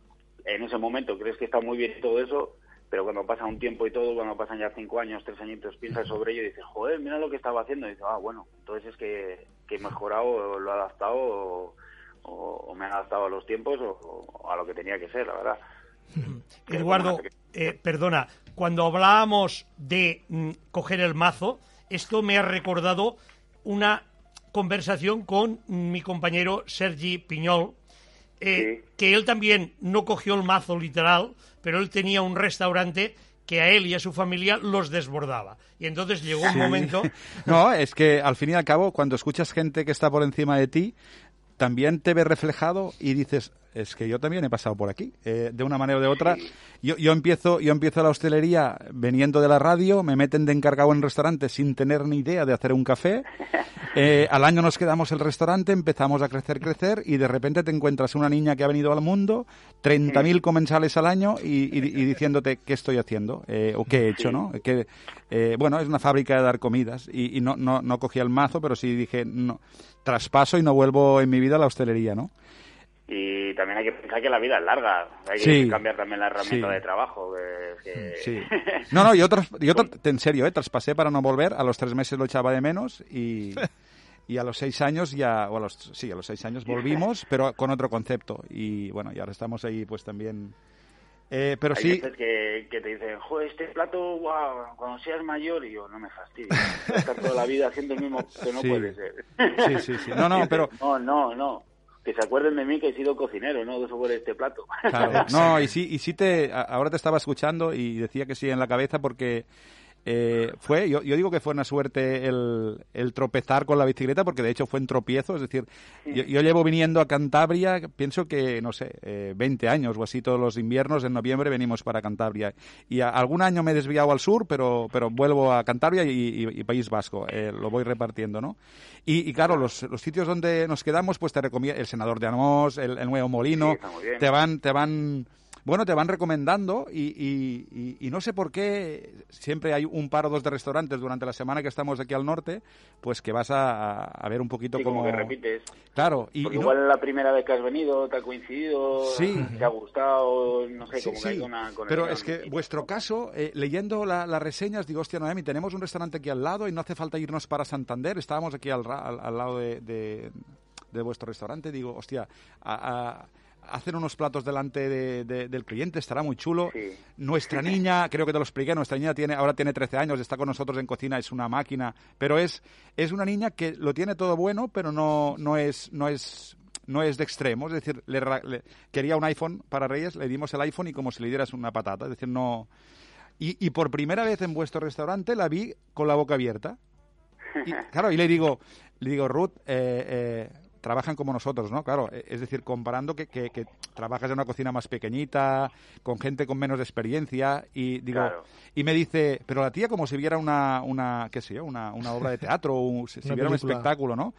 en ese momento crees que está muy bien todo eso, pero cuando pasa un tiempo y todo, cuando pasan ya cinco años, tres añitos, piensas sobre ello y dices, joder, mira lo que estaba haciendo. Y dices, ah, bueno, entonces es que, que he mejorado, lo he adaptado, o, o- o me he adaptado a los tiempos, o, o a lo que tenía que ser, la verdad. Eduardo, eh, perdona, cuando hablábamos de mm, coger el mazo, esto me ha recordado una conversación con mi compañero Sergi Piñol, eh, que él también no cogió el mazo literal, pero él tenía un restaurante que a él y a su familia los desbordaba. Y entonces llegó un momento... No, es que al fin y al cabo, cuando escuchas gente que está por encima de ti, también te ves reflejado y dices, es que yo también he pasado por aquí, eh, de una manera o de otra. Yo, yo empiezo yo empiezo la hostelería veniendo de la radio, me meten de encargado en restaurantes sin tener ni idea de hacer un café. Eh, al año nos quedamos el restaurante, empezamos a crecer, crecer y de repente te encuentras una niña que ha venido al mundo, 30.000 comensales al año y, y- y diciéndote qué estoy haciendo eh, o qué he hecho, ¿no? Que, bueno, es una fábrica de dar comidas y, y no, no, no cogí el mazo, pero sí dije, no, traspaso y no vuelvo en mi vida a la hostelería, ¿no? Y también hay que pensar que la vida es larga, hay que cambiar también la herramienta Sí. de trabajo. que- que- Sí. No, no, yo, tras- yo en serio, eh, traspasé para no volver. A los tres meses lo echaba de menos y, y a los seis años ya, o a los, sí, a los seis años volvimos, pero con otro concepto. Y bueno, y ahora estamos ahí pues también Eh, pero Hay sí, veces que, que te dicen, joder, este plato, guau, cuando seas mayor, y yo, no me a estar toda la vida haciendo el mismo, que no Sí. puede ser. Sí, sí, sí. No, no, pero- No, no, no. Que se acuerden de mí que he sido cocinero, no sobre este plato. Claro, no, y sí, y sí te, ahora te estaba escuchando y decía que sí en la cabeza porque eh, fue, yo, yo digo que fue una suerte el, el tropezar con la bicicleta porque de hecho fue en tropiezo, es decir, yo, yo llevo viniendo a Cantabria, pienso que, no sé, eh, 20 años o así todos los inviernos, en noviembre venimos para Cantabria. Y a- algún año me he desviado al sur, pero, pero vuelvo a Cantabria y, y- y País Vasco, eh, lo voy repartiendo, ¿no? Y, y claro, los, los sitios donde nos quedamos, pues te recomiendo el Senador de Anós, el, el Nuevo Molino, Sí, te van, te van, bueno, te van recomendando y, y- y- y no sé por qué siempre hay un par o dos de restaurantes durante la semana que estamos aquí al norte, pues que vas a, a ver un poquito Sí, como como... que repites. Claro, y, Porque y no- igual la primera vez que has venido, te ha coincidido, Sí. te ha gustado, no sé, Sí, como que hay una conexión. pero es que vuestro caso, eh, leyendo la- las reseñas, digo, hostia, Noemi, tenemos un restaurante aquí al lado y no hace falta irnos para Santander, estábamos aquí al, al, al lado de, de- de vuestro restaurante, digo, hostia, a- a- hacer unos platos delante de- de- del cliente estará muy chulo. Sí. Nuestra niña, creo que te lo expliqué, nuestra niña tiene, ahora tiene 13 años, está con nosotros en cocina, es una máquina, pero es, es una niña que lo tiene todo bueno, pero no, no es, no es, no es de extremo, es decir, le quería un iPhone para Reyes, le dimos el iPhone y como si le dieras una patata, es decir, no... Y, y por primera vez en vuestro restaurante la vi con la boca abierta. Y, claro, y le digo, le digo, Ruth, eh, eh, trabajan como nosotros, ¿no? Claro, eh, es decir, comparando que, que- que trabajas en una cocina más pequeñita, con gente con menos experiencia, y digo, Claro. y me dice, pero la tía como si viera una, una qué sé yo, una, una obra de teatro, o si, viera un espectáculo, ¿no?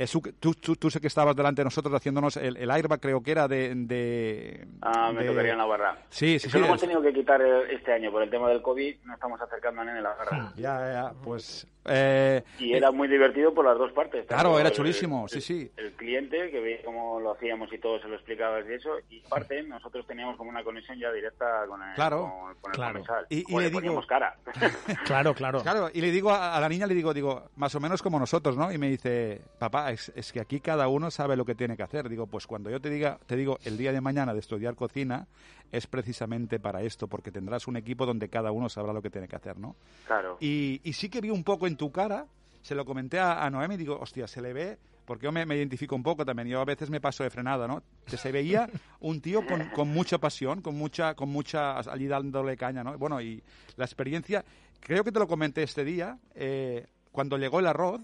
Eh, tú, tú, tú sé que estabas delante de nosotros haciéndonos el, el airbag, creo que era de... de Ah, me de- tocaría en la barra. Sí, sí, Eso sí. lo hemos tenido que quitar eh, este año por el tema del COVID, no estamos acercando a Nene en la barra. Ya, ya, pues... eh, Y era muy divertido por las dos partes. Claro, era el- chulísimo, sí, el- sí. El cliente, que veía cómo lo hacíamos y todo se lo explicabas y eso, y parte nosotros teníamos como una conexión ya directa con el, Claro, con, con el claro. comensal. Y- y Joder, le digo- poníamos cara. Claro, claro. Claro, y le digo a, a la niña, le digo, digo, más o menos como nosotros, ¿no? Y me dice, papá, es, es que aquí cada uno sabe lo que tiene que hacer. Digo, pues cuando yo te diga, te digo, el día de mañana de estudiar cocina, es precisamente para esto, porque tendrás un equipo donde cada uno sabrá lo que tiene que hacer, ¿no? claro. Y, y sí que vi un poco en tu cara, se lo comenté a, a Noemi, digo, hostia, se le ve, porque yo me, me identifico un poco también, yo a veces me paso de frenada, ¿no? Que se veía un tío con, con mucha pasión, con mucha, con mucha, allí dándole caña, ¿no? Bueno, y la experiencia, creo que te lo comenté este día, eh, cuando llegó el arroz,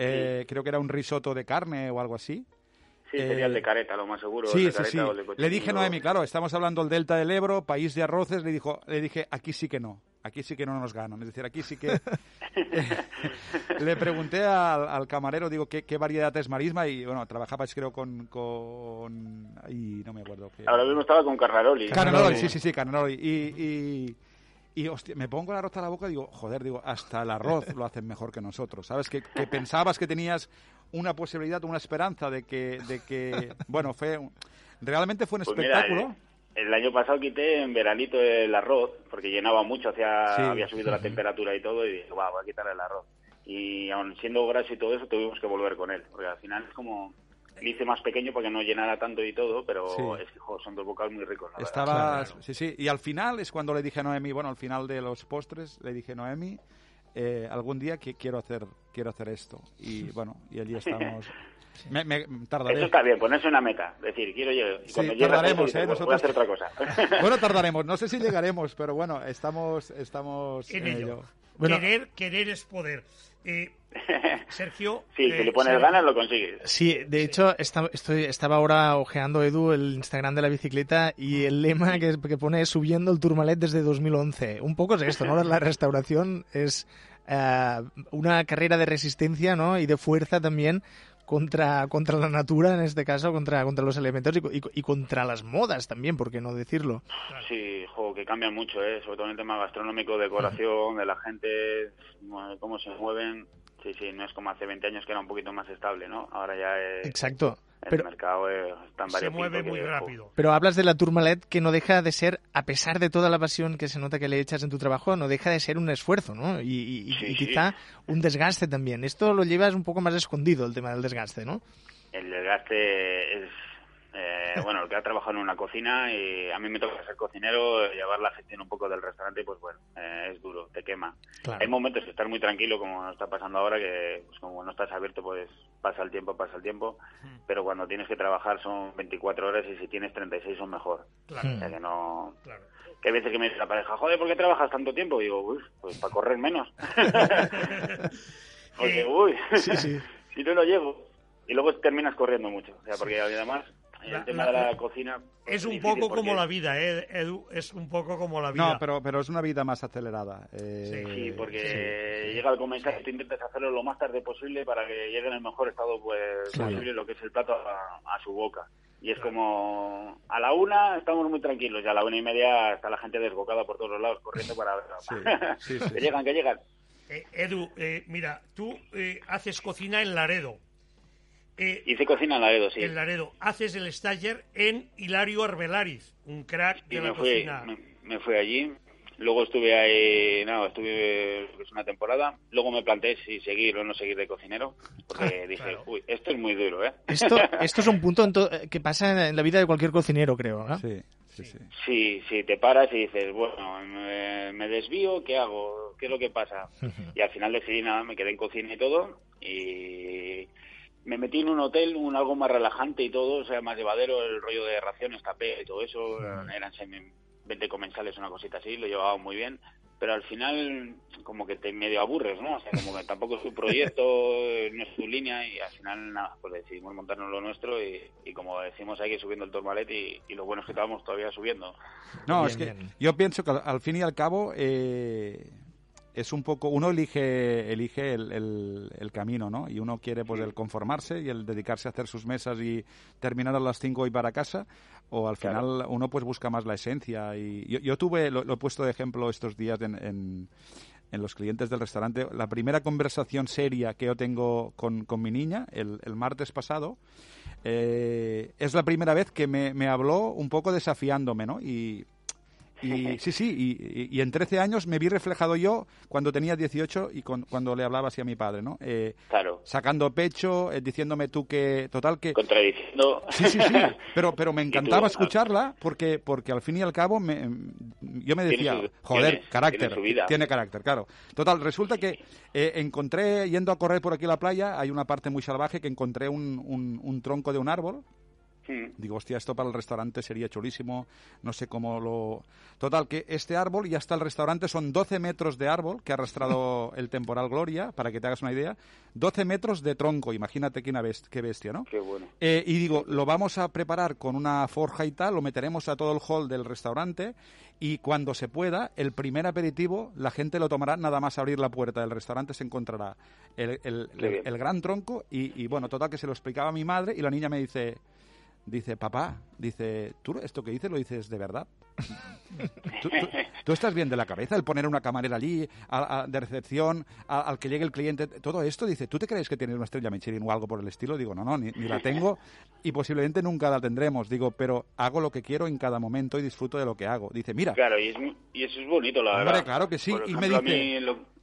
eh, creo que era un risotto de carne o algo así. Sí, sería el eh, de careta, lo más seguro. el Sí, de sí, careta sí. o el de Le dije, Noemi, claro, estamos hablando del Delta del Ebro, país de arroces, le, dijo, le dije, aquí sí que no, aquí sí que no nos ganan. Es decir, aquí sí que... le pregunté al, al camarero, digo, ¿qué, qué variedad es marisma? Y, bueno, trabajabais creo con... con... Y no me acuerdo. qué- Ahora mismo estaba con Carnaroli. Carnaroli, sí, sí, sí, Carnaroli. Y, y, y, hostia, me pongo el arroz a la boca y digo, joder, digo, hasta el arroz lo hacen mejor que nosotros. ¿Sabes? Que, que pensabas que tenías una posibilidad, una esperanza de que, de que bueno, fue... un- Realmente fue un Pues mira, espectáculo. el, el año pasado quité en veranito el arroz, porque llenaba mucho, hacía, Sí. había subido la temperatura y todo, y dije, va, voy a quitar el arroz. Y aun siendo graso y todo eso, tuvimos que volver con él, porque al final es como... Le hice más pequeño porque no llenara tanto y todo, pero Sí. es que jo, son dos bocados muy ricos. la verdad. Sí, sí. Y al final es cuando le dije a Noemi, bueno, al final de los postres, le dije, Noemi, eh, algún día que quiero hacer, quiero hacer esto. Y bueno, y allí estamos. Me, me- tardaré. Eso está bien, ponerse una meta. Es decir, quiero llegar. Sí, tardaremos, ¿eh? "Bueno, voy a hacer Nosotros- otra cosa. Bueno, tardaremos. No sé si llegaremos, pero bueno, estamos, estamos en en ello. ello. Bueno. Querer, querer es poder. Eh, Sergio. sí, eh, si le pones Sergio, ganas, lo consigues. Sí, de hecho, esta- estoy, estaba ahora ojeando, Edu, el Instagram de la bicicleta y el lema que, que pone es subiendo el Tourmalet desde 2011. Un poco es esto, ¿no? La restauración es eh, una carrera de resistencia ¿no? y de fuerza también contra, contra la natura, en este caso, contra, contra los elementos y, y- y contra las modas también, ¿por qué no decirlo? Sí, jo, que cambian mucho, ¿eh? sobre todo en el tema gastronómico, decoración, de la gente, cómo se mueven. Sí, sí, no es como hace 20 años que era un poquito más estable, ¿no? Ahora ya es, Exacto. el Pero, mercado está en se mueve muy rápido. Pero hablas de la Tourmalet que no deja de ser, a pesar de toda la pasión que se nota que le echas en tu trabajo, no deja de ser un esfuerzo, ¿no? Y, y- y- Sí, y sí. quizá un desgaste también. Esto lo llevas un poco más escondido, el tema del desgaste, ¿no? El desgaste es, Eh, bueno, el que ha trabajado en una cocina y a mí me toca ser cocinero, llevar la gestión un poco del restaurante, pues bueno, eh, es duro, te quema. Claro. Hay momentos de estar muy tranquilo, como nos está pasando ahora, que pues, como no estás abierto, pues pasa el tiempo, pasa el tiempo, pero cuando tienes que trabajar son 24 horas y si tienes 36 son mejor. Claro, O sea que no... claro. Que hay veces que me dice la pareja, joder, ¿por qué trabajas tanto tiempo? Y digo, uy, pues para correr menos. Porque, Eh, uy, Sí, sí. si no lo llevo. Y luego terminas corriendo mucho. O sea, porque además el La- tema la- de la cocina... pues, Es un difícil poco porque- como la vida, ¿eh, Edu? Es un poco como la vida. No, pero, pero es una vida más acelerada. Eh, Sí, porque llega el comensal y tú intentas hacerlo lo más tarde posible para que llegue en el mejor estado pues Claro. posible lo que es el plato a, a su boca. Y es como a la una estamos muy tranquilos y a la una y media está la gente desbocada por todos los lados corriendo para Sí, sí, sí. que llegan, que llegan. Eh, Edu, eh, mira, tú eh, haces cocina en Laredo. Eh, Hice cocina en Laredo, sí. En Laredo. Haces el stager en Hilario Arbelariz, un crack Y de la me fui, cocina. me, me fui allí. Luego estuve ahí, no, estuve pues, una temporada. Luego me planteé si seguir o no seguir de cocinero. Porque dije, Claro. uy, esto es muy duro, ¿eh? Esto, esto es un punto en to- que pasa en la vida de cualquier cocinero, creo. ¿no? Sí, sí, sí. Sí, sí, te paras y dices, bueno, me, me desvío, ¿qué hago? ¿Qué es lo que pasa? Y al final decidí nada, me quedé en cocina y todo y me metí en un hotel, un algo más relajante y todo, o sea, más llevadero, el rollo de raciones, tapé y todo eso, eran semi- 20 comensales, una cosita así, lo llevaba muy bien, pero al final como que te medio aburres, ¿no? O sea, como que tampoco es tu proyecto, no es tu línea y al final nada, pues decidimos montarnos lo nuestro y, y como decimos hay que ir subiendo el tormalet y, y lo bueno es que estábamos todavía subiendo. No, Bien, es que bien. yo pienso que al, al fin y al cabo eh, es un poco, uno elige, elige el, el- el camino, ¿no? Y uno quiere pues el conformarse y el dedicarse a hacer sus mesas y terminar a las 5 y para casa, o al Claro. final uno pues busca más la esencia. Y yo, yo tuve, lo, lo he puesto de ejemplo estos días en, en- en los clientes del restaurante, la primera conversación seria que yo tengo con, con mi niña el, el martes pasado, eh, es la primera vez que me, me habló un poco desafiándome, ¿no? Y, y sí, sí, y, en 13 años me vi reflejado yo cuando tenía 18 y con- cuando le hablaba así a mi padre, ¿no? Eh, Claro, sacando pecho, eh, diciéndome tú que, total, que... contradiciendo. Sí, sí, sí, pero, pero me encantaba ah, escucharla porque, porque al fin y al cabo me, yo me decía, sus- joder, tiene- carácter, tiene su vida. tiene carácter, claro. Total, resulta que eh, encontré, yendo a correr por aquí a la playa, hay una parte muy salvaje que encontré un, un- un tronco de un árbol Mm. Digo, hostia, esto para el restaurante sería chulísimo, no sé cómo lo... Total, que este árbol y hasta el restaurante son 12 metros de árbol que ha arrastrado el temporal Gloria, para que te hagas una idea. 12 metros de tronco, imagínate qué, una best- qué bestia, ¿no? Qué bueno. Eh, y digo, lo vamos a preparar con una forja y tal, lo meteremos a todo el hall del restaurante y cuando se pueda, el primer aperitivo, la gente lo tomará nada más abrir la puerta del restaurante, se encontrará el, el gran tronco y, y, bueno, total que se lo explicaba a mi madre y la niña me dice, dice, papá, dice, ¿tú esto que dices lo dices de verdad? ¿Tú, tú- tú estás bien de la cabeza el poner una camarera allí, a- a- de recepción, a- al que llegue el cliente, todo esto, dice, ¿tú te crees que tienes una estrella Michelin o algo por el estilo? Digo, no, no, ni, ni la tengo y posiblemente nunca la tendremos. Digo, pero hago lo que quiero en cada momento y disfruto de lo que hago. Dice, mira, Claro, y, es y eso es bonito, la Hombre, verdad. claro que sí, Por y me ejemplo, dice-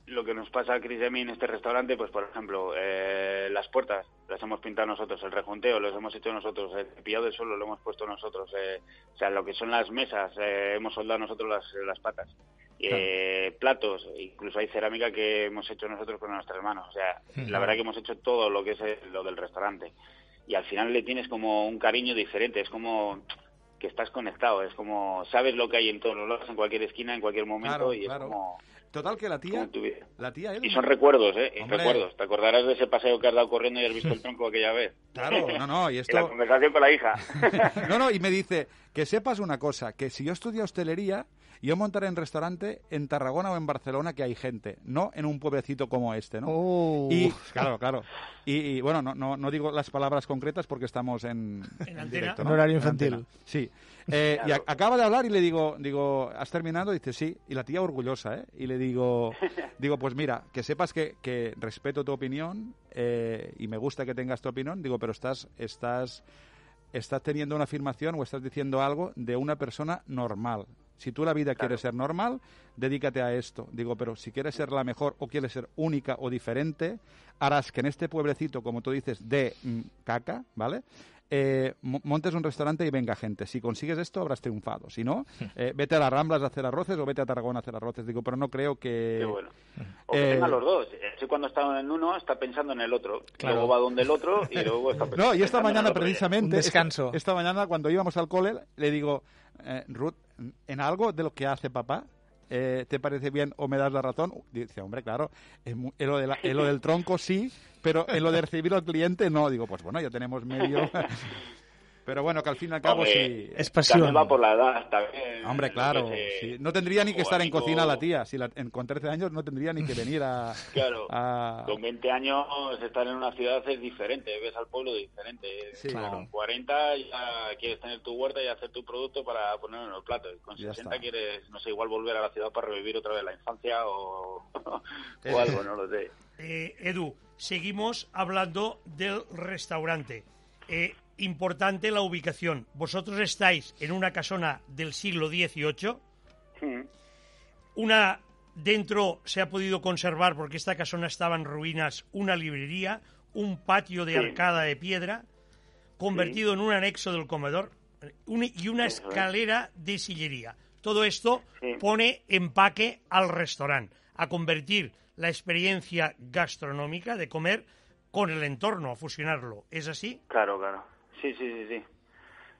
lo, que nos pasa a Chris y a mí en este restaurante, pues por ejemplo, eh, las puertas las hemos pintado nosotros, el rejunteo los hemos hecho nosotros, el cepillado del suelo lo hemos puesto nosotros, eh, o sea, lo que son las mesas, eh, hemos soldado nosotros las, las patas. Eh, platos, incluso hay cerámica que hemos hecho nosotros con nuestras manos. O sea, la verdad que hemos hecho todo lo que es el- lo del restaurante. Y al final le tienes como un cariño diferente, es como que estás conectado, es como sabes lo que hay en todos los lados, en cualquier esquina, en cualquier momento, Claro, y claro. es como, total que la tía, la Y son recuerdos, ¿eh? Hombre. recuerdos. Te acordarás de ese paseo que has dado corriendo y has visto el tronco aquella vez. Claro, no, no, y Y la esto... conversación con la hija. No, no, y me dice que sepas una cosa, que si yo estudio hostelería, yo montaré en restaurante en Tarragona o en Barcelona que hay gente, no en un pueblecito como este, ¿no? Oh. Y, claro, claro. Y, y, bueno, no, no, no digo las palabras concretas porque estamos en, En directo, En horario infantil. Sí. Eh, Y a- acaba de hablar y le digo, digo, ¿has terminado? Dice, sí. Y la tía orgullosa, ¿eh? Y le digo, digo pues mira, que sepas que, que respeto tu opinión eh, y me gusta que tengas tu opinión, digo, pero estás, estás, estás teniendo una afirmación o estás diciendo algo de una persona normal. Si tú la vida quieres ser normal, dedícate a esto. Digo, pero si quieres ser la mejor o quieres ser única o diferente, harás que en este pueblecito, como tú dices, de mm, caca, ¿vale? eh, mo- montes un restaurante y venga gente. Si consigues esto, habrás triunfado. Si no, eh, vete a las Ramblas a hacer arroces o vete a Tarragona a hacer arroces. Digo, pero no creo que... Qué bueno. O que eh, tengan los dos. Ese cuando está en uno está pensando en el otro. Claro. Luego va donde el otro y luego está No, y esta pensando en mañana el otro. precisamente, Un descanso. Esta, esta mañana cuando íbamos al cole, le digo, eh, Ruth, ¿en algo de lo que hace papá eh, te parece bien o me das la razón? Dice, hombre, claro, en, en lo, de la- en lo del tronco sí, pero en lo de recibir al cliente no. Digo, pues bueno, ya tenemos medio... pero bueno, que al fin y al cabo Hombre, sí... Es pasión. También va por la edad. También, Hombre, claro, sí. no tendría ni que estar en cocina la tía. Si la- en, con 13 años no tendría ni que venir a... Claro. a- Con 20 años estar en una ciudad es diferente, ves al pueblo diferente. Sí, con claro. 40 ya quieres tener tu huerta y hacer tu producto para ponerlo en los platos. Con Ya 60 está. quieres, no sé, igual volver a la ciudad para revivir otra vez la infancia o, o algo, no lo sé. Eh, Edu, seguimos hablando del restaurante. Eh, importante la ubicación. Vosotros estáis en una casona del siglo XVIII. Mm. Una dentro se ha podido conservar porque esta casona estaba en ruinas, una librería, un patio de Sí. arcada de piedra convertido en un anexo del comedor y una escalera de sillería. Todo esto Sí. pone empaque al restaurante, a convertir la experiencia gastronómica de comer con el entorno, a fusionarlo. ¿Es así? Claro, claro. Sí, sí, sí, sí.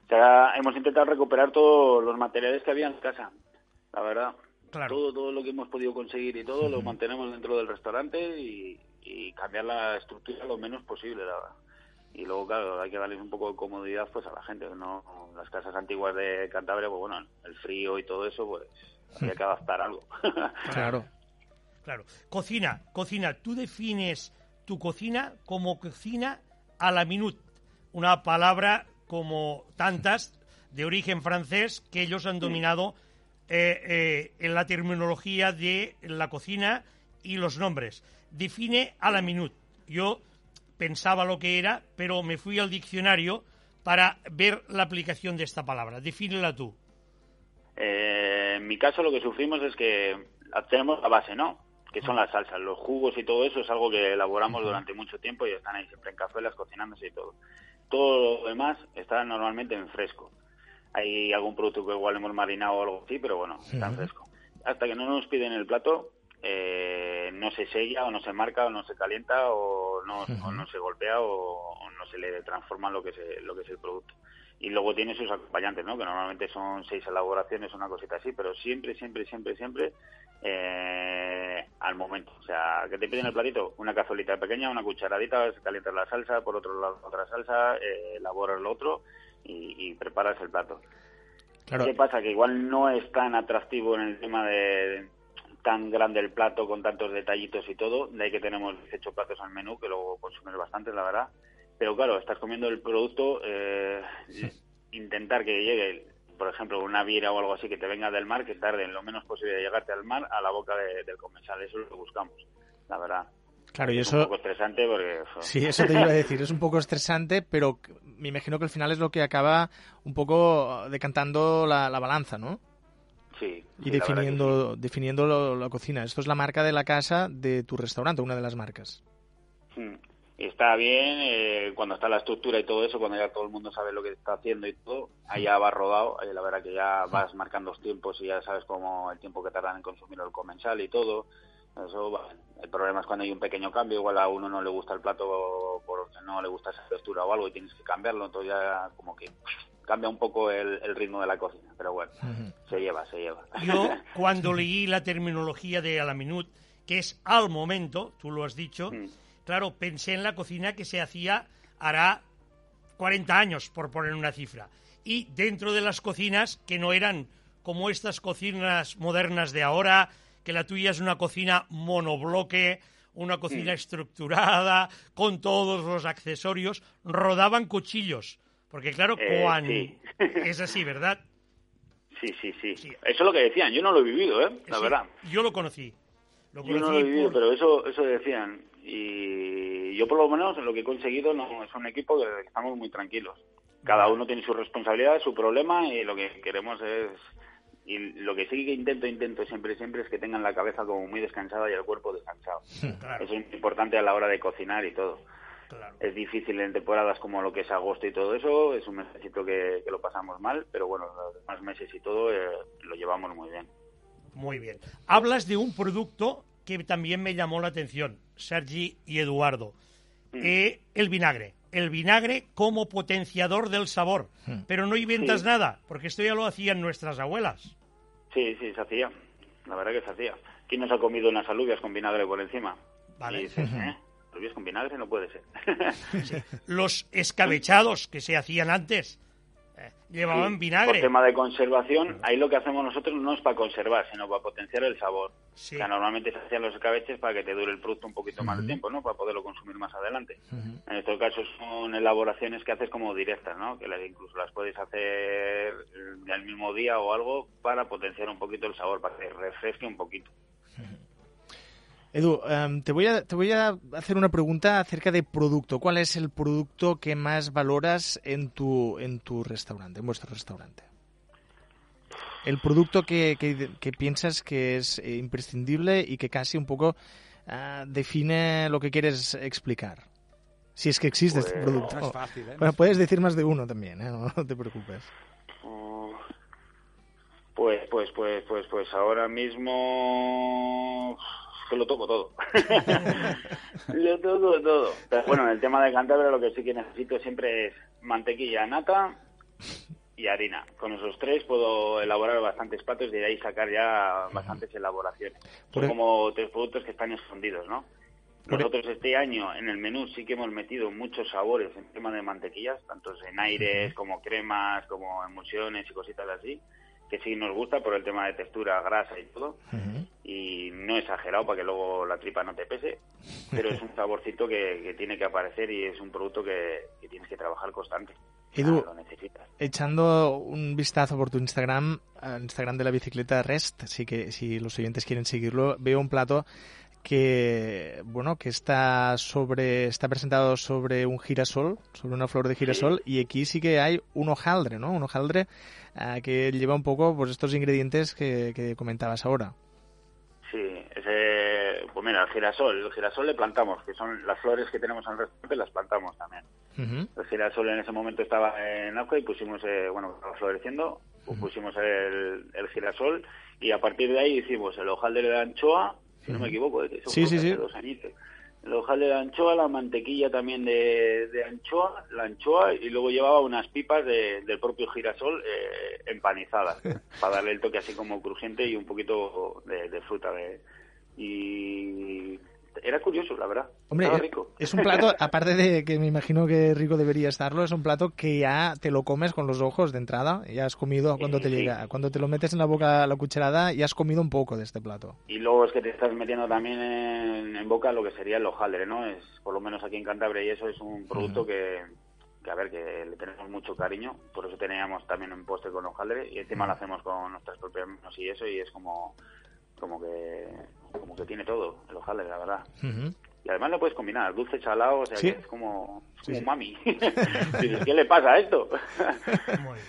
O sea, hemos intentado recuperar todos los materiales que había en casa, la verdad. Claro. Todo, todo lo que hemos podido conseguir y todo lo mantenemos dentro del restaurante y, y cambiar la estructura lo menos posible, la verdad. Y luego, claro, hay que darles un poco de comodidad pues a la gente, no las casas antiguas de Cantabria, pues bueno, el frío y todo eso, pues había que adaptar algo. Claro. Claro. Cocina, cocina. Tú defines tu cocina como cocina a la minut. Una palabra como tantas de origen francés que ellos han dominado eh, eh, en la terminología de la cocina y los nombres. Define a la minut. Yo pensaba lo que era, pero me fui al diccionario para ver la aplicación de esta palabra. Defínela tú. Eh, en mi caso lo que sufrimos es que tenemos la base, ¿no? Que son las salsas, los jugos y todo eso es algo que elaboramos durante mucho tiempo y están ahí siempre en cazuelas cocinándose y todo. Todo lo demás está normalmente en fresco. Hay algún producto que igual hemos marinado o algo así, pero bueno, está en fresco. Hasta que no nos piden el plato, eh, no se sella o no se marca o no se calienta o no, o no se golpea o, o no se le transforma lo que es, lo que es el producto y luego tiene sus acompañantes, ¿no? Que normalmente son seis elaboraciones, una cosita así, pero siempre, siempre, siempre, siempre eh, al momento. O sea, que te piden el platito, una cazuelita pequeña, una cucharadita, calientas la salsa, por otro lado otra salsa, eh, elaboras lo otro y, y preparas el plato. Claro. ¿Qué pasa? Que igual no es tan atractivo en el tema de tan grande el plato con tantos detallitos y todo, de ahí que tenemos 18 platos al menú, que luego consumes bastantes, la verdad. Pero claro, estás comiendo el producto, eh, intentar que llegue, por ejemplo, una viera o algo así que te venga del mar, que tarde en lo menos posible de llegarte al mar a la boca de- del comensal. Eso es lo que buscamos, la verdad. Claro, y Es un eso... poco estresante porque... Sí, eso te iba a decir. Es un poco estresante, pero me imagino que al final es lo que acaba un poco decantando la, la balanza, ¿no? sí, Y sí, sí. definiendo, definiendo lo- la cocina. Esto es la marca de la casa de tu restaurante, una de las marcas. Mm. Está bien eh, cuando está la estructura y todo eso, cuando ya todo el mundo sabe lo que está haciendo y todo, ahí ya va rodado, ahí la verdad que ya vas marcando los tiempos y ya sabes cómo el tiempo que tardan en consumir el comensal y todo. Eso va. El problema es cuando hay un pequeño cambio, igual a uno no le gusta el plato porque no le gusta esa textura o algo y tienes que cambiarlo, entonces ya como que cambia un poco el, el ritmo de la cocina, pero bueno, se lleva, se lleva. Yo, cuando leí la terminología de a la minut, que es al momento, tú lo has dicho. Claro, pensé en la cocina que se hacía hará 40 años, por poner una cifra. Y dentro de las cocinas que no eran como estas cocinas modernas de ahora, que la tuya es una cocina monobloque, una cocina estructurada, con todos los accesorios, rodaban cuchillos. Porque claro, Eh, sí. es así, ¿verdad? Sí, sí, sí, Sí. Eso es lo que decían, yo no lo he vivido, ¿eh? La Sí, verdad. Yo lo conocí. Lo Yo no conocí lo he vivido, por- pero eso, eso decían. Y yo por lo menos lo que he conseguido no es un equipo que estamos muy tranquilos. Cada uno tiene su responsabilidad, su problema y lo que queremos es... Y lo que sí que intento, intento siempre, siempre es que tengan la cabeza como muy descansada y el cuerpo descansado. Claro. Eso es importante a la hora de cocinar y todo. Claro. Es difícil en temporadas como lo que es agosto y todo eso, es un mesecito que, que lo pasamos mal, pero bueno, los demás meses y todo eh, lo llevamos muy bien. Muy bien. Hablas de un producto que también me llamó la atención, Sergi y Eduardo. Mm. Eh, el vinagre. El vinagre como potenciador del sabor. Mm. Pero no inventas Sí. nada, porque esto ya lo hacían nuestras abuelas. Sí, sí, se hacía. La verdad que se hacía. ¿Quién nos ha comido unas alubias con vinagre por encima? Vale. Dices, ¿eh? Alubias con vinagre no puede ser. Los escabechados que se hacían antes llevaban Sí, vinagre. Por tema de conservación, ahí lo que hacemos nosotros no es para conservar, sino para potenciar el sabor. Sí. O sea, normalmente se hacían los escabeches para que te dure el producto un poquito más de tiempo, ¿no? Para poderlo consumir más adelante. En estos casos son elaboraciones que haces como directas, ¿no? Que las, incluso las puedes hacer eh, al mismo día o algo para potenciar un poquito el sabor, para que refresque un poquito. Edu, em, te, voy a, te voy a hacer una pregunta acerca de producto. ¿Cuál es el producto que más valoras en tu, en tu restaurante, en vuestro restaurante? El producto que, que- que piensas que es eh, imprescindible y que casi un poco ah, define lo que quieres explicar. Si es que existe este Pues, producto. No es fácil, ¿eh? Bueno, puedes decir más de uno también, ¿eh? no, no te preocupes. Pues, pues, pues, pues, pues ahora mismo lo toco todo. lo toco todo. Pero bueno, en el tema de Cantabria lo que sí que necesito siempre es mantequilla, nata y harina. Con esos tres puedo elaborar bastantes platos y de ahí sacar ya bastantes elaboraciones. Son e- como tres productos que están escondidos, ¿no? E- Nosotros este año en el menú sí que hemos metido muchos sabores en tema de mantequillas, tanto en aires como cremas, como emulsiones y cositas así, que sí nos gusta por el tema de textura, grasa y todo. Y no exagerado para que luego la tripa no te pese, pero es un saborcito que, que tiene que aparecer y es un producto que, que tienes que trabajar constante. Edu, Ah, lo necesitas. Echando un vistazo por tu Instagram, al Instagram de la bicicleta Rest, así que si los oyentes quieren seguirlo, veo un plato que bueno que está sobre está presentado sobre un girasol, sobre una flor de girasol y aquí sí que hay un hojaldre, ¿no? Un hojaldre ah, que lleva un poco pues estos ingredientes que, que comentabas ahora. Sí, ese, pues mira, el girasol, el girasol le plantamos, que son las flores que tenemos en el restaurante, las plantamos también. El girasol en ese momento estaba en auge y pusimos, eh, bueno, estaba floreciendo, pues pusimos el, el girasol y a partir de ahí hicimos el hojaldre de anchoa, si no me equivoco, eh, que Sí, sí, sí. dos añitos. El hojaldre de anchoa, la mantequilla también de, de anchoa, la anchoa y luego llevaba unas pipas de- del propio girasol eh, empanizadas para darle el toque así como crujiente y un poquito de, de fruta. De, y era curioso, la verdad. Hombre, Estaba eh, rico. es un plato, aparte de que me imagino que rico debería estarlo, es un plato que ya te lo comes con los ojos de entrada, ya has comido cuando te Sí. llega, cuando te lo metes en la boca la cucharada, ya has comido un poco de este plato. Y luego es que te estás metiendo también en, en boca lo que sería el hojaldre, ¿no? Es, por lo menos aquí en Cantabria y eso es un producto que, que, a ver, que le tenemos mucho cariño. Por eso teníamos también un postre con hojaldre y encima lo hacemos con nuestras propias manos y eso y es como, como que, como que tiene todo el hojaldre, la verdad. Y además lo puedes combinar, dulce, salado, o sea Sí. que es como, es como sí. mami. Dices, ¿qué le pasa a esto? Muy bien.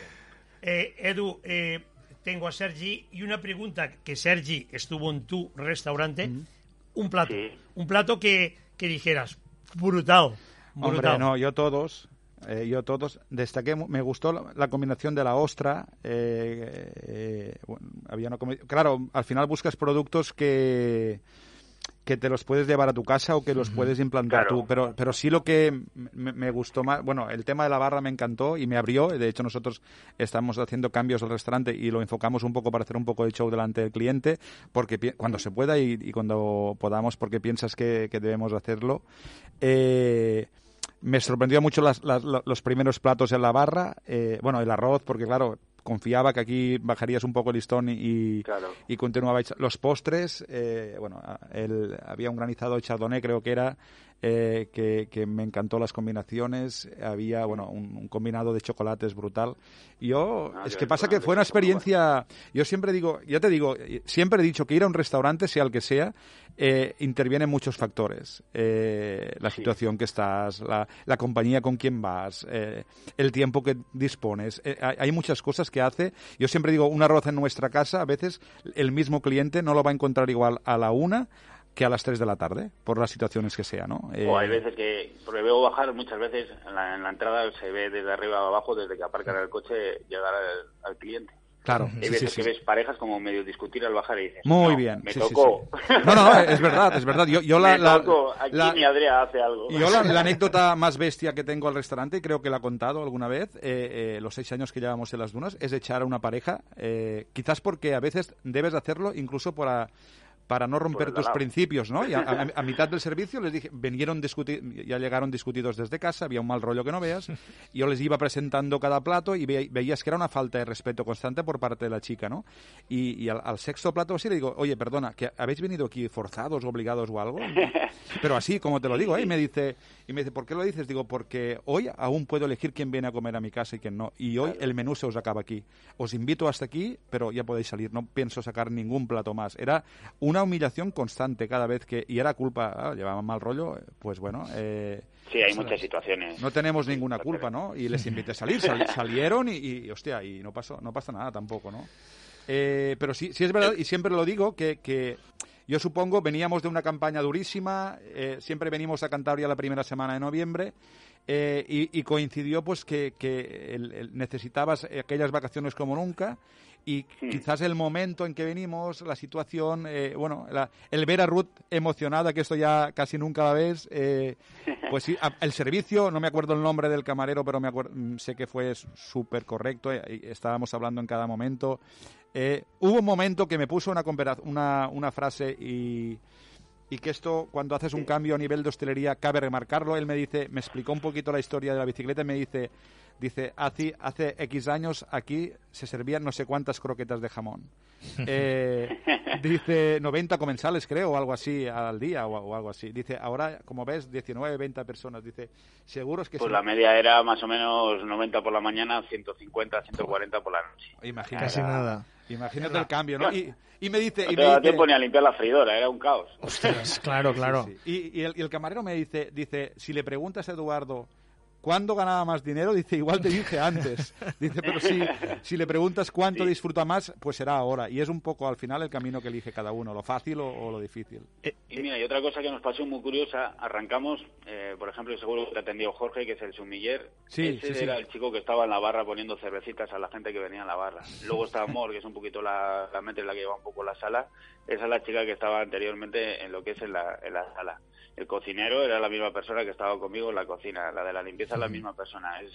Eh, Edu, eh, tengo a Sergi y una pregunta que Sergi estuvo en tu restaurante. Un plato. Sí. Un plato que, que dijeras, brutal. Hombre, brutal. no, yo todos, eh, yo todos destaqué, me gustó la, la combinación de la ostra. eh, eh, bueno, había una claro, al final buscas productos que que te los puedes llevar a tu casa o que los puedes implantar Claro. tú, pero pero sí lo que me, me gustó más, bueno, el tema de la barra me encantó y me abrió, de hecho nosotros estamos haciendo cambios al restaurante y lo enfocamos un poco para hacer un poco de show delante del cliente, porque cuando se pueda y, y cuando podamos, porque piensas que, que debemos hacerlo. Eh, me sorprendió mucho las- las- lo- los primeros platos en la barra, eh, bueno, el arroz, porque claro, confiaba que aquí bajarías un poco el listón y, Claro. y continuaba. hecha- Los postres, eh, bueno, el- había un granizado de chardonnay, creo que era, eh, que, que me encantó las combinaciones. Había, bueno, un, un combinado de chocolates brutal. Yo, Ah, es yo que el pasa que fue una experiencia, yo siempre digo, ya te digo, siempre he dicho que ir a un restaurante, sea el que sea, eh, intervienen muchos factores. Eh, la situación que estás, la, la compañía con quien vas, eh, el tiempo que dispones. Eh, hay, hay muchas cosas que hace. Yo siempre digo, un arroz en nuestra casa, a veces el mismo cliente no lo va a encontrar igual a la una que a las 3 de la tarde, por las situaciones que sea, ¿no? O hay Eh, veces que, porque veo bajar muchas veces, en la, en la entrada se ve desde arriba a abajo, desde que aparcan el coche, llegar al, al cliente. Claro, Hay sí, veces sí. que ves parejas como medio discutir al bajar y dices, Muy "No, bien. me tocó. No, no, es verdad, es verdad. Yo, yo la, me la- tocó. Aquí la- mi Adrià hace algo. yo la, la anécdota más bestia que tengo al restaurante, y creo que la he contado alguna vez, eh, eh, los seis años que llevamos en las dunas, es echar a una pareja, eh, quizás porque a veces debes hacerlo incluso para para no romper tus lado. principios, ¿no? Y a, a- a mitad del servicio les dije, vinieron ya llegaron discutidos desde casa, había un mal rollo que no veas, y yo les iba presentando cada plato y ve- veías que era una falta de respeto constante por parte de la chica, ¿no? Y, y al, al sexto plato sí le digo, oye, perdona, que habéis venido aquí forzados, obligados o algo, pero así como te lo digo, ¿eh? y me dice, y me dice, ¿por qué lo dices? Digo, porque hoy aún puedo elegir quién viene a comer a mi casa y quién no, y hoy el menú se os acaba aquí. Os invito hasta aquí, pero ya podéis salir, no pienso sacar ningún plato más. Era una humillación constante cada vez que, y era culpa, ah, llevaban mal rollo, pues bueno, eh, Sí, hay muchas situaciones. no tenemos ninguna culpa, ¿no? Y les invité a salir, sal- salieron y, y, hostia, y no pasó, no pasa nada tampoco, ¿no? Eh, pero sí, sí es verdad, y siempre lo digo, que, que yo supongo, veníamos de una campaña durísima, eh, siempre venimos a Cantabria la primera semana de noviembre, eh, y, y coincidió pues que, que el- el- necesitabas aquellas vacaciones como nunca, y quizás el momento en que venimos, la situación, eh, bueno, la- el ver a Ruth emocionada, que esto ya casi nunca la ves, eh, pues sí, a- el servicio, no me acuerdo el nombre del camarero, pero me acuerdo, mm, sé que fue súper correcto, eh, y estábamos hablando en cada momento. Eh, hubo un momento que me puso una, compara- una, una frase y, y que esto, cuando haces un cambio a nivel de hostelería, cabe remarcarlo. Él me dice, me explicó un poquito la historia de la bicicleta y me dice, dice, hace, hace X años aquí se servían no sé cuántas croquetas de jamón. Eh, dice 90 comensales, creo, o algo así al día, o, o algo así. Dice, ahora, como ves, 19, 20 personas. Dice, seguros que Pues se- la media era más o menos 90 por la mañana, 150, 140 por la noche. Imagínate, Casi nada. Imagínate el cambio, ¿no? Y, y me dice... No y te me dice- tiempo ni a limpiar la freidora, era un caos. Ostras, claro, claro. Sí, sí. Y, y el, y el camarero me dice, dice, si le preguntas a Eduardo cuándo ganaba más dinero, dice, igual te dije antes. Dice, pero si, si le preguntas cuánto disfruta más, pues será ahora. Y es un poco al final el camino que elige cada uno, lo fácil o, o lo difícil. Y mira, y otra cosa que nos pasó muy curiosa, arrancamos, eh, por ejemplo, seguro que te atendió Jorge, que es el sumiller. Sí, Ese sí, sí. era el chico que estaba en la barra poniendo cervecitas a la gente que venía a la barra. Luego está Amor, que es un poquito la, la mente en la que lleva un poco la sala. Esa es la chica que estaba anteriormente en lo que es en la, en la sala. El cocinero era la misma persona que estaba conmigo en la cocina. La de la limpieza es la misma persona. Es,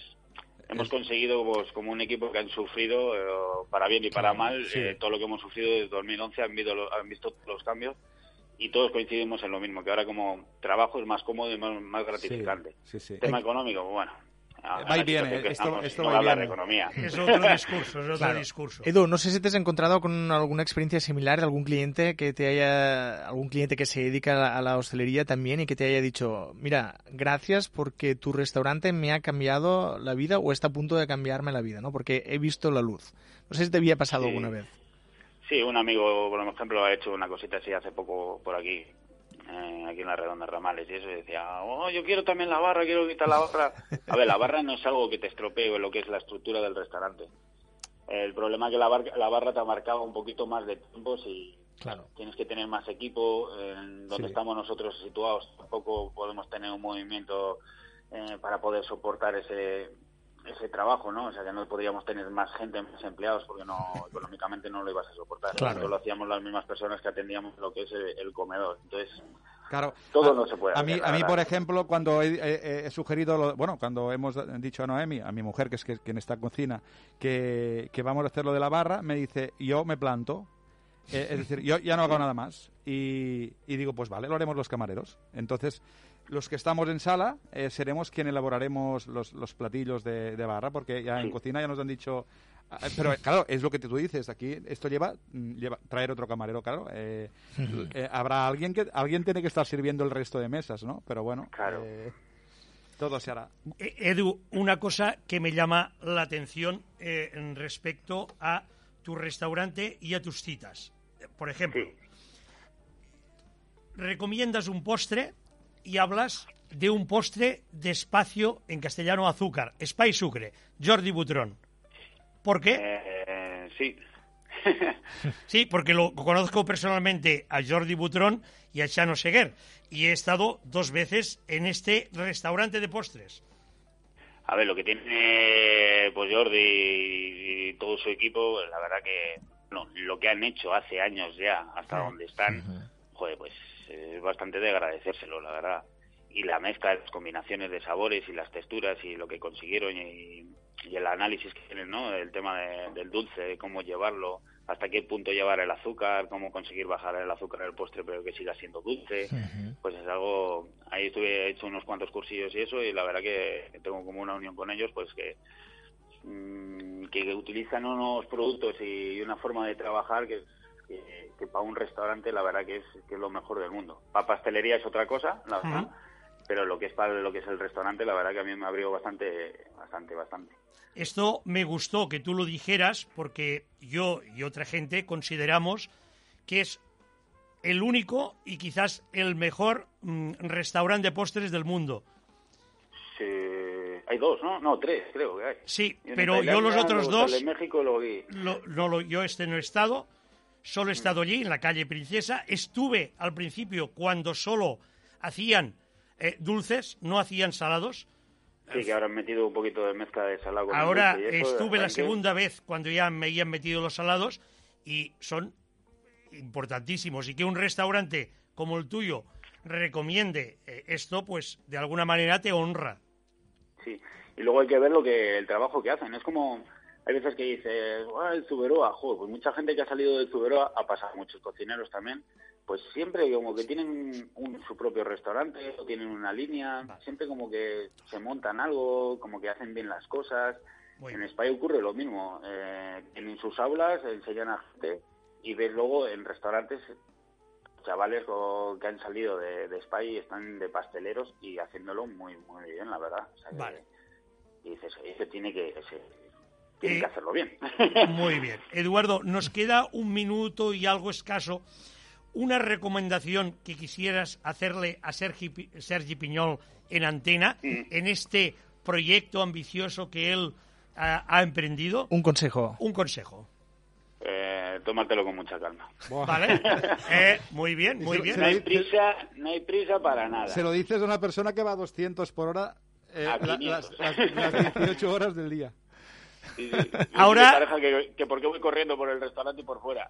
hemos conseguido pues, como un equipo que han sufrido, eh, para bien y para mal, sí. eh, todo lo que hemos sufrido desde 2011, han visto, lo- han visto los cambios y todos coincidimos en lo mismo, que ahora como trabajo es más cómodo y más, más gratificante. Sí, sí. Tema económico, bueno. A- Va y viene, esto- estamos, esto no va y hablar de viene. economía. Es otro discurso, es otro Claro. discurso. Edu, no sé si te has encontrado con alguna experiencia similar, algún cliente que te haya, algún cliente que se dedica a la, a la hostelería también y que te haya dicho, mira, gracias porque tu restaurante me ha cambiado la vida o está a punto de cambiarme la vida, ¿no? Porque he visto la luz. No sé si te había pasado Sí. alguna vez. Sí, un amigo, por ejemplo, ha hecho una cosita así hace poco por aquí, eh, aquí en la Redonda Ramales, y eso y decía, oh, yo quiero también la barra, quiero quitar la barra. A ver, la barra no es algo que te estropee lo que es la estructura del restaurante. El problema es que la, bar- la barra te marcaba un poquito más de tiempo si Claro. tienes que tener más equipo. En donde Sí. estamos nosotros situados tampoco podemos tener un movimiento eh, para poder soportar ese ese trabajo, ¿no? O sea, que no podríamos tener más gente, más empleados, porque no económicamente no lo ibas a soportar. Claro. Lo hacíamos las mismas personas que atendíamos lo que es el, el comedor. Entonces, Claro. Todo a, no se puede A hacer, mí, a mí por ejemplo, cuando he, he- he sugerido, lo- bueno, cuando hemos dicho a Noemi, a mi mujer, que es que, quien está en cocina, que, que vamos a hacer lo de la barra, me dice, yo me planto. Eh, es decir, yo ya no hago nada más. Y, y digo, pues vale, lo haremos los camareros. Entonces, los que estamos en sala eh, seremos quien elaboraremos los, los platillos de, de barra, porque ya en Sí. cocina ya nos han dicho... ah, Pero claro, es lo que tú dices. Aquí esto lleva, mm, lleva traer otro camarero, claro. eh, eh, habrá alguien que alguien tiene que estar sirviendo el resto de mesas, ¿no? Pero bueno, Claro. eh, todo se hará. Eh, Edu, una cosa que me llama la atención eh, en respecto a tu restaurante y a tus citas. Por ejemplo, Sí. recomiendas un postre y hablas de un postre de espacio en castellano azúcar, Spice Sucre, Jordi Butrón. ¿Por qué? eh, sí. Sí, porque lo conozco personalmente a Jordi Butrón y a Chano Seguer. Y he estado dos veces en este restaurante de postres. A ver, lo que tiene pues Jordi y todo su equipo, la verdad que no, lo que han hecho hace años ya, hasta donde están, joder, pues es bastante de agradecérselo, la verdad. Y la mezcla, las combinaciones de sabores y las texturas y lo que consiguieron y, y el análisis que tienen, ¿no? El tema de- del dulce, cómo llevarlo, hasta qué punto llevar el azúcar, cómo conseguir bajar el azúcar del postre pero que siga siendo dulce, pues es algo... Ahí estuve he hecho unos cuantos cursillos y eso y la verdad que tengo como una unión con ellos, pues que mm, que utilizan unos productos y una forma de trabajar que, que, que para un restaurante la verdad que es, que es lo mejor del mundo. Para pastelería es otra cosa, la verdad, pero lo que es para lo que es el restaurante, la verdad que a mí me abrió bastante, bastante, bastante. Esto me gustó que tú lo dijeras porque yo y otra gente consideramos que es el único y quizás el mejor mm, restaurante de postres del mundo. Hay dos, ¿no? No, tres creo que hay. Sí, Y pero yo los otros dos, el de México lo vi. lo- no lo- yo este no he estado, solo he estado allí en la calle Princesa. Estuve al principio cuando solo hacían eh, dulces, no hacían salados. Sí, que ahora han metido un poquito de mezcla de salado con Ahora dulce y eso, estuve la segunda vez cuando ya me habían metido los salados y son importantísimos. Y que un restaurante como el tuyo recomiende eh, esto, pues de alguna manera te honra. Sí, y luego hay que ver lo que el trabajo que hacen. Es como, hay veces que dices, "Ah, el Zuberoa, joder, pues mucha gente que ha salido del Zuberoa, ha pasado muchos cocineros también, pues siempre como que tienen un- su propio restaurante o tienen una línea, siempre como que se montan algo, como que hacen bien las cosas. Muy en. España ocurre lo mismo. Eh, en sus aulas enseñan a gente y ves luego en restaurantes chavales o- que han salido de, de España y están de pasteleros y haciéndolo muy muy bien, la verdad. O sea que- Vale. y dices, ese tiene que, ese, tiene Eh, que hacerlo bien. Muy bien. Eduardo, nos queda un minuto y algo escaso. Una recomendación que quisieras hacerle a Sergi, Pi- Sergi Piñol en antena, en este proyecto ambicioso que él ha emprendido. Un consejo. Un consejo. Eh, tómatelo con mucha calma. ¿Vale? Eh, muy bien, muy bien. No hay prisa, no hay prisa para nada. Se lo dices a una persona que va a 200 por hora eh, A la- 500. las, las- las 18 horas del día. Sí, sí. Yo Ahora- pareja que, que por qué voy corriendo por el restaurante y por fuera.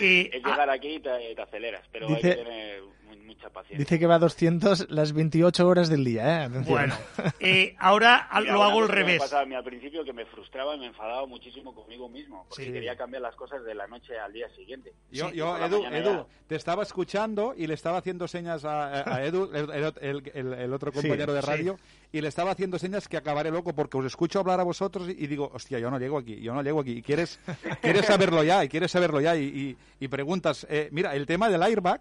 Y, es ah, llegar aquí y te, te aceleras, pero Dice- hay que tener mu- mucha paciencia. Dice que va a 200 las 28 horas del día, ¿eh? Atención. bueno, eh, ahora lo una hago al revés. pasaba a mí al principio que me frustraba y me enfadaba muchísimo conmigo mismo, porque Sí. quería cambiar las cosas de la noche al día siguiente. Yo, Sí, yo Edu, Edu, ya- te estaba escuchando y le estaba haciendo señas a, a Edu, el, el- el- el otro Sí, compañero de sí. radio, y le estaba haciendo señas que acabaré loco porque os escucho hablar a vosotros y, y digo, hostia, yo no llego aquí, yo no llego aquí. Y quieres, quieres saberlo ya, y quieres saberlo ya, y, y- y preguntas. eh, mira, el tema del airbag,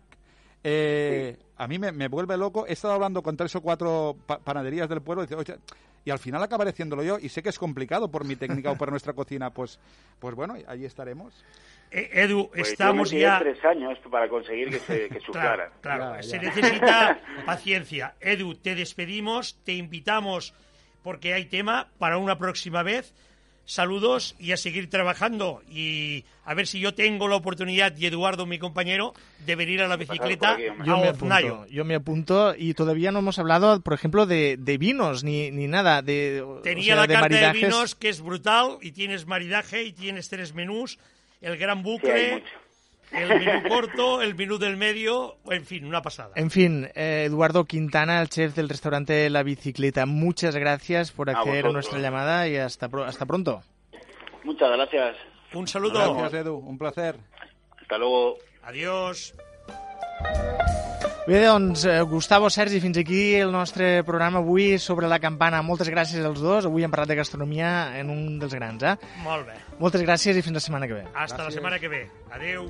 eh, a mí me, me vuelve loco. He estado hablando con tres o cuatro pa- panaderías del pueblo y, dice, "Oye", y al final acabaré haciéndolo yo, y sé que es complicado por mi técnica o por nuestra cocina. Pues, pues bueno, ahí estaremos. Eh, Edu, Pues yo estamos me ya... tres años para conseguir que se que Claro, chuflara. claro, Ya, se necesita paciencia. Edu, te despedimos, te invitamos porque hay tema para una próxima vez. Saludos y a seguir trabajando y a ver si yo tengo la oportunidad y Eduardo, mi compañero, de venir a la bicicleta aquí. Yo a me apunto, yo me apunto y todavía no hemos hablado, por ejemplo, de, de vinos ni, ni nada. De, o Tenía sea, la carta de vinos que es brutal y tienes maridaje y tienes tres menús, el gran Sí, hay bucle, mucho. El menú corto, el menú del medio, en fin, una pasada. En fin, eh, Eduardo Quintana, el chef del restaurante La Bicicleta, muchas gracias por acceder a, nuestra llamada y hasta, pro- hasta pronto. Muchas gracias. Un saludo. Gracias, Edu, un placer. Hasta luego. Adiós. Bé, doncs, eh, Gustavo, Sergi, fins aquí el nostre programa avui sobre la campana. Moltes gràcies als dos. Avui hem parlat de gastronomia en un dels grans, eh? Molt bé. Moltes gràcies i fins la setmana que ve. Hasta la Gràcies. setmana que ve. Adeu.